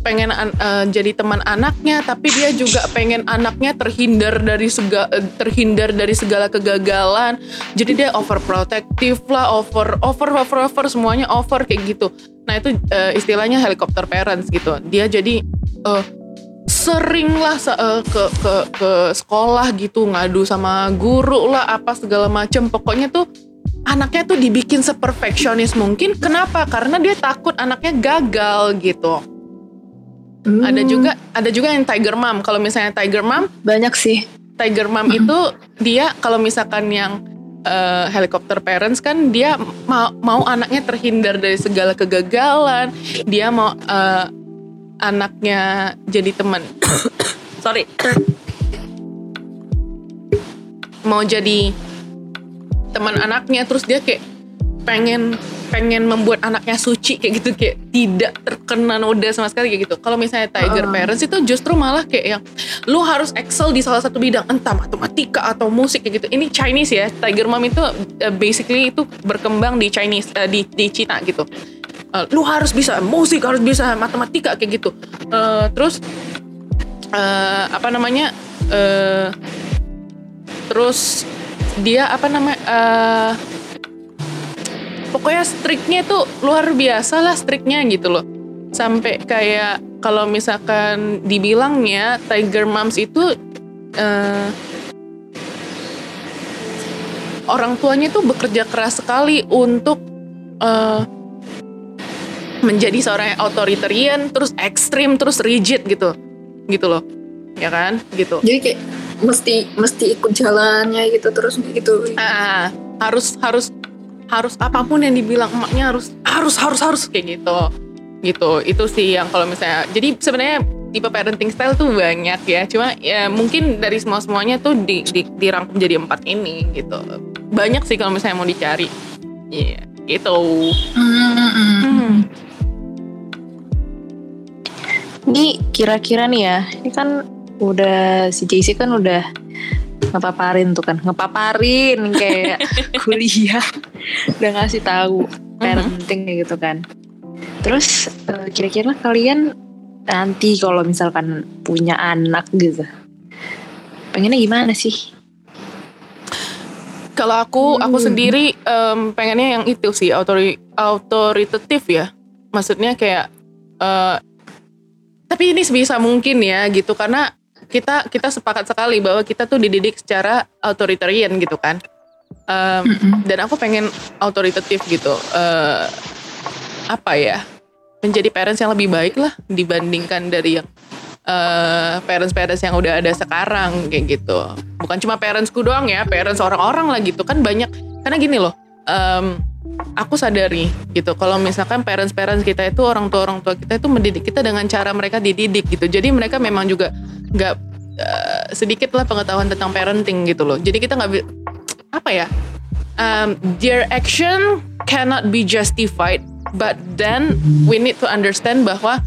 pengen eh, jadi teman anaknya tapi dia juga pengen anaknya terhindar dari segala terhindar dari segala kegagalan. Jadi dia overprotective lah over over over over semuanya over kayak gitu. Nah itu eh, istilahnya helicopter parents gitu. Dia jadi eh, sering lah se- eh, ke ke ke sekolah gitu ngadu sama guru lah apa segala macem. Pokoknya tuh anaknya tuh dibikin seperfeksionis mungkin. Kenapa? Karena dia takut anaknya gagal gitu Hmm. ada juga ada juga yang tiger mom. Kalau misalnya tiger mom Banyak sih. tiger mom itu dia kalau misalkan yang eh, helicopter parents kan dia mau mau anaknya terhindar dari segala kegagalan. Dia mau eh, anaknya jadi teman. Sorry. Mau jadi teman anaknya terus dia kayak pengen pengen membuat anaknya suci kayak gitu kayak tidak terkena noda sama sekali kayak gitu. Kalau misalnya tiger Uh. parents itu justru malah kayak yang lu harus excel di salah satu bidang entah matematika atau musik kayak gitu. Ini Chinese ya. Tiger mom itu uh, basically itu berkembang di Chinese uh, di di Cina gitu. Uh, lu harus bisa musik, harus bisa matematika kayak gitu. Uh, terus uh, apa namanya? Uh, terus dia apa namanya? Uh, pokoknya striknya tuh luar biasa lah striknya gitu loh. Sampai kayak kalau misalkan dibilangnya Tiger Moms itu eh, orang tuanya tuh bekerja keras sekali untuk eh, menjadi seorang yang authoritarian terus ekstrim terus rigid gitu gitu loh. Ya kan? Gitu. Jadi kayak mesti mesti ikut jalannya gitu terus gitu. Ah, harus harus harus apa pun yang dibilang emaknya harus harus harus harus kayak gitu. Gitu itu sih yang kalau misalnya jadi sebenarnya tipe parenting style tuh banyak ya. Cuma ya mungkin dari semua semuanya tuh di, di, dirangkum jadi empat ini gitu. Banyak sih kalau misalnya mau dicari. Iya gitu. Hmm. Ini kira-kira nih ya, ini kan udah si JC kan udah ngepaparin tuh kan, ngepaparin kayak kuliah, udah ngasih tahu parenting kayak gitu kan. Terus eh, kira-kira kalian nanti kalau misalkan punya anak gitu, pengennya gimana sih? Kalau aku, aku Hmm. sendiri em, pengennya yang itu sih autori autoritatif ya. Maksudnya kayak eh, tapi ini sebisa mungkin ya gitu karena kita kita sepakat sekali bahwa kita tuh dididik secara authoritarian gitu kan. Mm-mm. dan aku pengen autoritatif gitu. Eh, apa ya? Menjadi parents yang lebih baik lah dibandingkan dari yang eh, parents-parents yang udah ada sekarang kayak gitu. Bukan cuma parentsku doang ya, parents orang-orang lah gitu kan banyak. Karena gini loh, em, aku sadari gitu kalau misalkan parents-parents kita itu orang tua orang tua kita itu mendidik kita dengan cara mereka dididik gitu. Jadi mereka memang juga nggak eh, sedikit lah pengetahuan tentang parenting gitu loh. Jadi kita nggak apa ya? um, their action cannot be justified but then we need to understand bahwa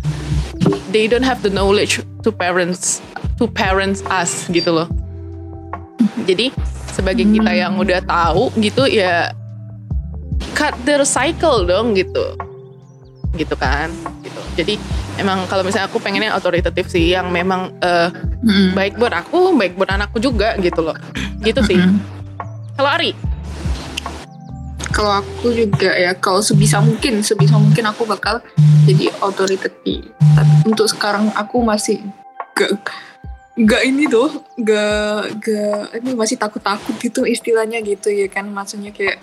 they don't have the knowledge to parents to parents us gitu loh jadi sebagai kita yang udah tahu gitu ya cut their cycle dong gitu gitu kan gitu jadi emang kalau misalnya aku pengennya otoritatif sih yang memang eh, Mm-mm. baik buat aku baik buat anakku juga gitu loh gitu sih Mm-mm. kalau Ari Kalau aku juga ya, kalau sebisa mungkin, sebisa mungkin aku bakal jadi authoritative. Tapi untuk sekarang aku masih gak, gak ini tuh, gak, gak, ini masih takut-takut gitu istilahnya gitu ya kan. Maksudnya kayak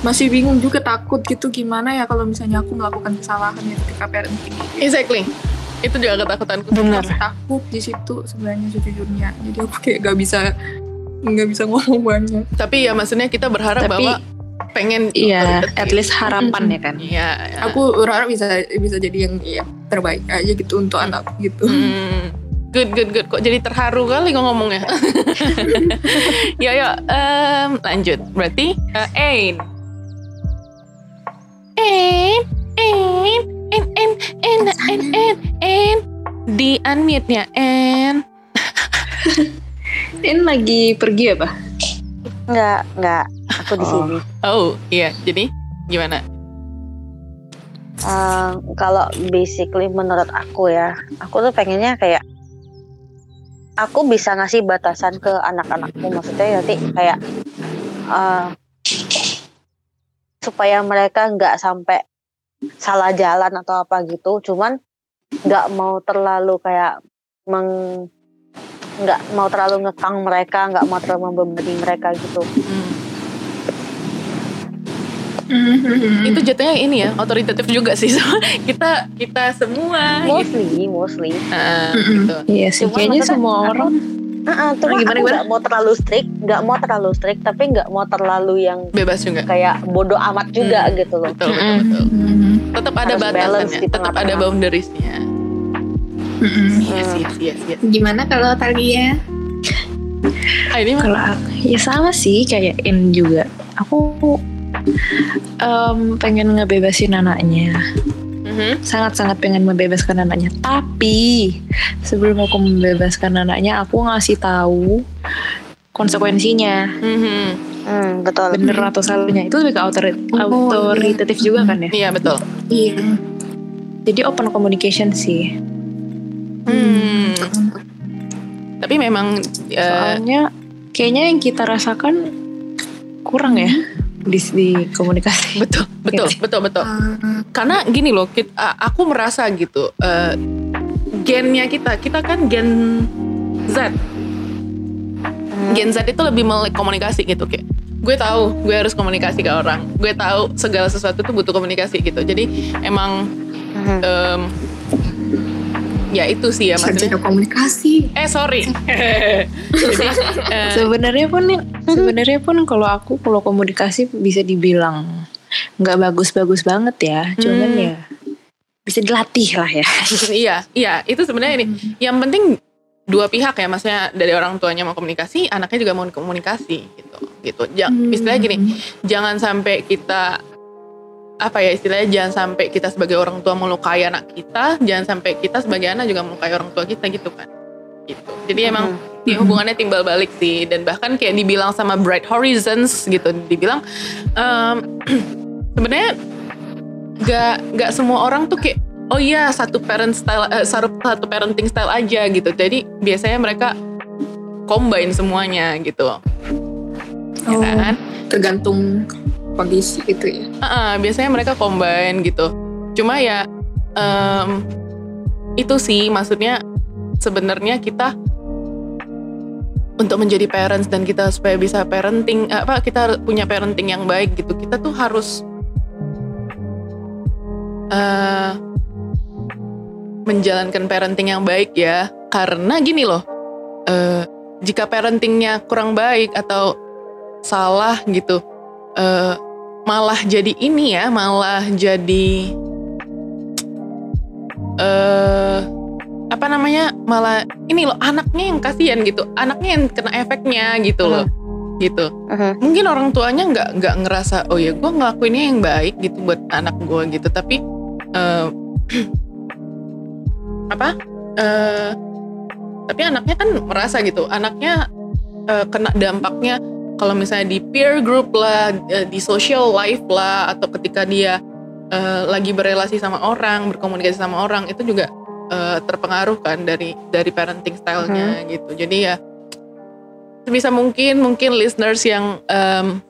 masih bingung juga takut gitu gimana ya kalau misalnya aku melakukan kesalahan ya ketika parenting. Exactly. Itu juga ketakutanku. Benar. Masih takut di situ sebenarnya sejujurnya. Jadi aku kayak gak bisa nggak bisa ngomong banyak. Tapi ya maksudnya kita berharap Tapi, bahwa pengen Iya, at least harapan ya kan. Iya. ya. Aku berharap bisa bisa jadi yang ya, terbaik aja gitu untuk anak gitu. Hmm, good good good. Kok jadi terharu kali kok ngomongnya. ya ya. em, lanjut. Berarti uh, Ain. Ain. Ain. Ain. Ain. Ain. Ain. Ain. Ain. Di unmute ya Ain. Ini lagi pergi Pak? Enggak, enggak. Aku di Oh. sini. Oh iya. Jadi gimana? Eh, kalau basically menurut aku ya, aku tuh pengennya kayak aku bisa ngasih batasan ke anak-anakku maksudnya nanti kayak eh, supaya mereka nggak sampai salah jalan atau apa gitu, cuman nggak mau terlalu kayak meng nggak mau terlalu ngekang mereka, nggak mau terlalu membebani mereka gitu. Hmm. Itu jatuhnya ini ya, otoritatif juga sih. kita kita semua gitu. Mostly, mostly. Ah, Mm-mm. gitu. Iya sih, Cuman kayaknya semua orang Heeh, cuma gimana, aku gimana? nggak mau terlalu strict, nggak mau terlalu strict, tapi nggak mau terlalu yang Bebas juga. kayak bodoh amat juga Hmm. gitu loh. Betul, betul, betul. Mm-mm. Tetap ada Harus batasannya, di tetap ada boundariesnya. Mm-mm. Yes, yes, yes, yes. Gimana kalau Talia? Ah, ini mah kalau aku- ya sama sih kayak In juga. Aku em, pengen ngebebasin anaknya. Mhm. Sangat-sangat pengen membebaskan anaknya. Tapi sebelum aku membebaskan anaknya, aku ngasih tahu konsekuensinya. Mhm. Hmm, betul. Bener atau salahnya. Itu lebih ke autori- Oh, autoritatif juga kan ya. Iya betul. Iya. Jadi open communication sih. Hmm. Tapi memang eh, Soalnya kayaknya yang kita rasakan kurang ya di, di komunikasi. betul, betul, sih. betul, betul. Karena gini loh, kit- a- aku merasa gitu. eh, gennya kita, kita kan gen Z. Gen Z itu lebih melek komunikasi gitu kayak gue tahu gue harus komunikasi ke orang gue tahu segala sesuatu itu butuh komunikasi gitu jadi emang Hmm. Ya itu sih ya maksudnya sarjana komunikasi. eh sorry jadi eh, Sebenarnya pun sebenarnya pun kalau aku kalau komunikasi bisa dibilang nggak bagus-bagus banget ya. Cuman Hmm. ya bisa dilatih lah ya. iya iya itu sebenarnya ini yang penting dua pihak ya maksudnya dari orang tuanya mau komunikasi anaknya juga mau komunikasi gitu gitu ja, Hmm. istilahnya gini jangan sampai kita apa ya istilahnya jangan sampai kita sebagai orang tua melukai anak kita jangan sampai kita sebagai anak juga melukai orang tua kita gitu kan. Gitu. Jadi emang ya, hubungannya timbal balik sih. Dan bahkan kayak dibilang sama Bright Horizons gitu. Dibilang em, sebenarnya gak gak semua orang tuh kayak oh iya satu parent style eh, satu satu parenting style aja gitu. Jadi biasanya mereka combine semuanya gitu. Ya Oh, kan? Tergantung kondisi gitu ya. Ah, ah, biasanya mereka combine gitu. Cuma ya em, itu sih maksudnya sebenarnya kita untuk menjadi parents dan kita supaya bisa parenting apa kita punya parenting yang baik gitu kita tuh harus eh menjalankan parenting yang baik ya. Karena gini loh, eh, jika parentingnya kurang baik atau salah gitu, eh, malah jadi ini ya, malah jadi eh apa namanya malah ini loh anaknya yang kasihan gitu anaknya yang kena efeknya gitu loh gitu Mhm. mungkin orang tuanya nggak nggak ngerasa oh ya gue ngelakuinnya yang baik gitu buat anak gue gitu tapi eh, apa eh, tapi anaknya kan merasa gitu anaknya eh, kena dampaknya kalau misalnya di peer group lah eh, di social life lah atau ketika dia eh, lagi berrelasi sama orang berkomunikasi sama orang itu juga eh, terpengaruh kan dari dari parenting stylenya gitu. Jadi ya sebisa mungkin mungkin listeners yang em,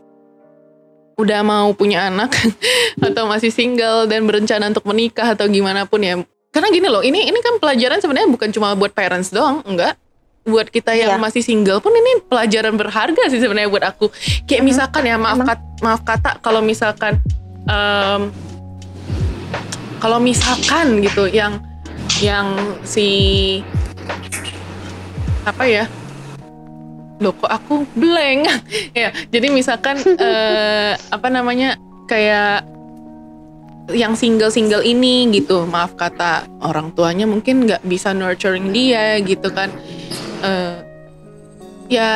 udah mau punya anak atau masih single dan berencana untuk menikah atau gimana pun ya. Karena gini loh ini ini kan pelajaran sebenarnya bukan cuma buat parents doang enggak buat kita yang Iya. masih single pun ini pelajaran berharga sih sebenarnya buat aku. Kayak misalkan ya maaf kat- maaf kata kalau misalkan em, kalau misalkan gitu yang yang si apa ya loh kok aku blank? Ya jadi misalkan eh, apa namanya kayak yang single-single ini gitu. Maaf kata orang tuanya mungkin nggak bisa nurturing dia gitu kan. Eh, ya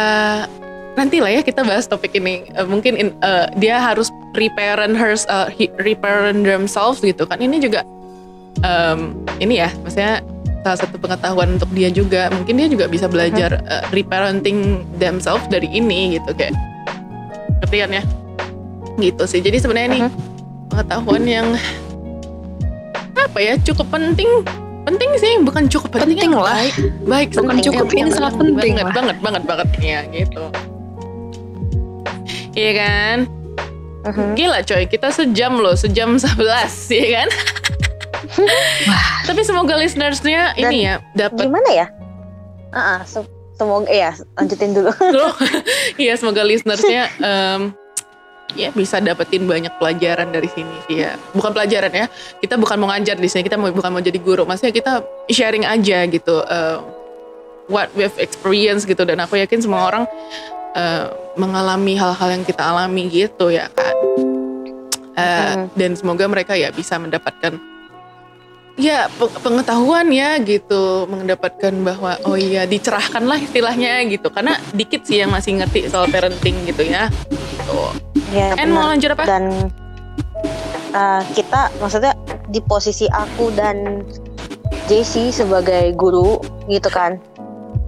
nanti lah ya kita bahas topik ini. Eh, mungkin in- eh, dia harus reparent hers eh, he- reparent themselves gitu kan. Ini juga em, ini ya maksudnya salah satu pengetahuan untuk dia juga. Mungkin dia juga bisa belajar uh, reparenting themselves dari ini gitu kayak. Ngerti kan ya? Gitu sih. Jadi sebenarnya ini pengetahuan yang apa ya cukup penting penting sih bukan cukup penting, Penting lah. baik baik Bukan penting, cukup, ini sangat penting banget banget banget banget ya gitu iya kan Mhm. Gila coy, kita sejam loh, sejam 11 ya kan? Tapi semoga listenersnya ini ya dapat Gimana ya? Se- semoga ya lanjutin dulu. loh. Iya, semoga listenersnya em, ya bisa dapetin banyak pelajaran dari sini sih ya. Bukan pelajaran ya, kita bukan mau ngajar di sini, kita mau bukan mau jadi guru. Maksudnya kita sharing aja gitu em, what we've experienced gitu dan aku yakin semua orang eh, mengalami hal-hal yang kita alami gitu ya kan. Mhm. dan semoga mereka ya bisa mendapatkan ya pe- pengetahuan ya gitu mendapatkan bahwa oh iya dicerahkan lah istilahnya gitu karena dikit sih yang masih ngerti soal parenting gitu ya gitu. Ya, En mau lanjut apa? Dan uh, kita maksudnya di posisi aku dan JC sebagai guru gitu kan.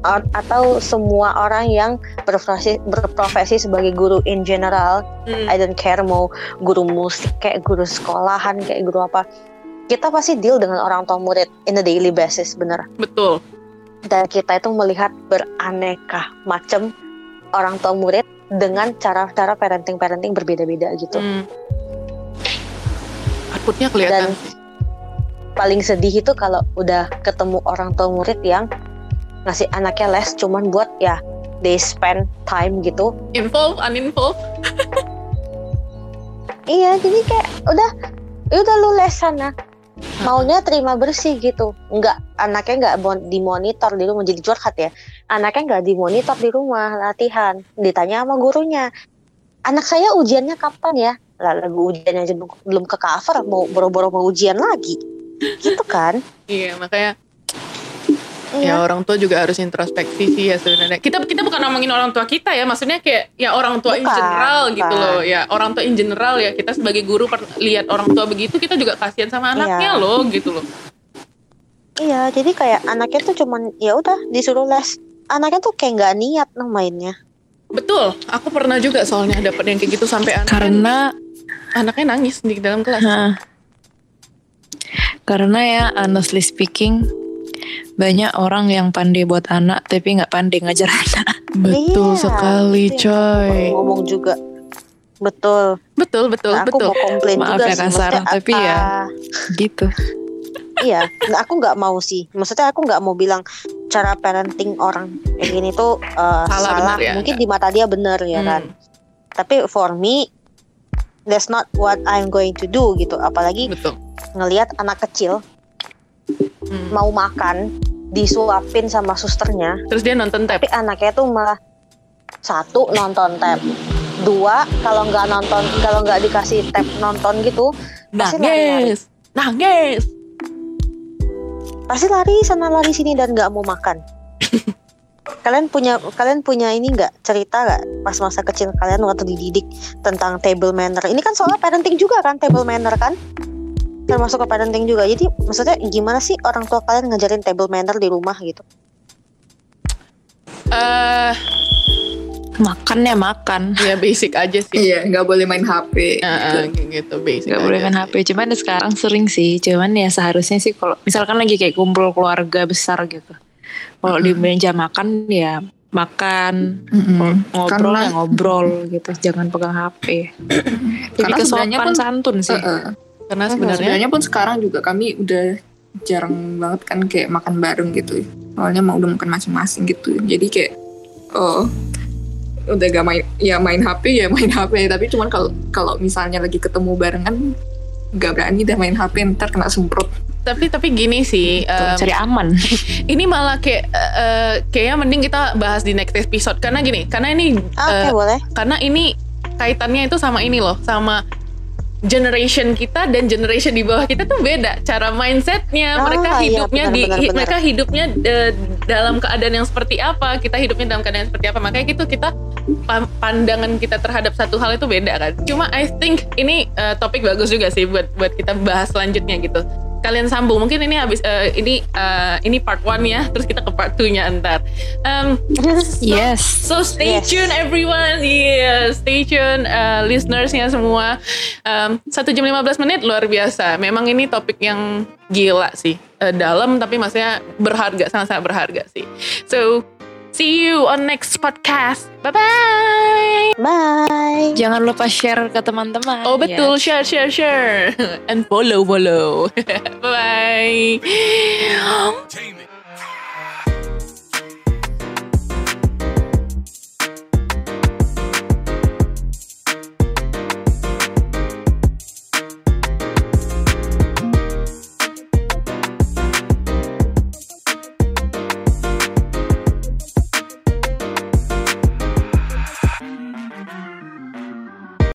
A- Atau semua orang yang berprofesi, berprofesi sebagai guru in general Hmm, I don't care mau guru musik kayak guru sekolahan kayak guru apa kita pasti deal dengan orang tua murid in a daily basis bener betul. dan kita itu melihat beraneka macam orang tua murid dengan cara-cara parenting-parenting berbeda-beda gitu Hmm. Outputnya dan kelihatan. paling sedih itu kalau udah ketemu orang tua murid yang ngasih anaknya les cuman buat ya they spend time gitu Involve, uninvolve. Iya, jadi kayak udah, ya udah lu les sana. Maunya terima bersih gitu. Enggak, anaknya enggak mon- dimonitor di rumah jadi curhat ya. Anaknya enggak dimonitor di rumah latihan. Ditanya sama gurunya. Anak saya ujiannya kapan ya? Lagu ujiannya belum ke cover, mau boro-boro mau ujian lagi. Gitu kan? Iya makanya ya Iya. orang tua juga harus introspeksi sih ya sebenarnya. Kita kita bukan ngomongin orang tua kita ya, maksudnya kayak ya orang tua in Bukan, general gitu bukan. loh. Ya orang tua in general ya kita sebagai guru per- lihat orang tua begitu kita juga kasihan sama anaknya Iya. loh gitu loh. Iya, jadi kayak anaknya tuh cuman ya udah disuruh les. Anaknya tuh kayak nggak niat noh mainnya. Betul, aku pernah juga soalnya dapet yang kayak gitu sampai anaknya, Karena anaknya nangis di dalam kelas. Nah, karena ya honestly speaking banyak orang yang pandai buat anak tapi nggak pandai ngajar anak. Betul Iya, sekali, coy. Ngomong juga. Betul. Betul, betul, Nah, aku betul. mau komplain Maaf juga ya sih. kasar, Maksudnya, tapi ya. Gitu. iya, nggak, aku nggak mau sih. Maksudnya aku nggak mau bilang cara parenting orang kayak gini tuh uh, Salah, salah. benar ya, Mungkin di mata dia bener ya Hmm. kan. Tapi for me, that's not what I'm going to do gitu. Apalagi Betul. ngelihat anak kecil Hmm. mau makan disuapin sama susternya Terus dia nonton tab. tapi anaknya tuh malah satu nonton tab dua kalau nggak nonton kalau nggak dikasih tab nonton gitu Pasti Nangis. Nangis. pasti lari sana lari sini dan nggak mau makan kalian punya kalian punya ini nggak cerita nggak pas masa kecil kalian waktu dididik tentang table manner ini kan soalnya parenting juga kan table manner kan termasuk ke parenting juga jadi maksudnya gimana sih orang tua kalian ngajarin table manner di rumah gitu Eh, Makan ya makan. ya basic aja sih. Iya, nggak boleh main HP. Heeh, gitu. gitu basic. Gak boleh main sih. HP. Cuman sekarang sering sih. Cuman ya seharusnya sih kalau misalkan lagi kayak kumpul keluarga besar gitu. Kalau di meja makan ya makan. Kalau ngobrol Karena- ya ngobrol gitu. Jangan pegang HP. Jadi kesopan pun- santun sih. Heeh. Karena Nah, sebenarnya sebenarnya pun sekarang juga kami udah jarang banget kan kayak makan bareng gitu. Soalnya mau udah makan masing-masing gitu. Jadi kayak oh udah gak main ya main HP ya main HP tapi cuman kalau kalau misalnya lagi ketemu barengan gak berani dah main HP ntar kena semprot. tapi tapi gini sih. Tuh, em, cari aman. ini malah kayak eh, kayaknya mending kita bahas di next episode karena gini karena ini Ah, oke eh, boleh karena ini kaitannya itu sama ini loh sama generation kita dan generation di bawah kita tuh beda cara mindsetnya. Ah, mereka iya, hidupnya benar, di benar, mereka hidupnya eh, dalam keadaan yang seperti apa kita hidupnya dalam keadaan yang seperti apa. Makanya gitu kita pa- pandangan kita terhadap satu hal itu beda kan. Cuma I think ini eh, topik bagus juga sih buat buat kita bahas selanjutnya gitu kalian sambung mungkin ini habis eh, ini eh, ini part one ya terus kita ke part 2 nya ntar Em, Yes. So stay Yes. tune everyone, yeah, stay tune uh, listenersnya semua. Um, Satu jam 15 menit luar biasa. Memang ini topik yang gila sih, Uh, dalam tapi maksudnya berharga, sangat-sangat berharga sih. So see you on next podcast. Bye bye. bye Jangan lupa share ke teman-teman. Oh ya. betul, share share share and follow follow. bye bye.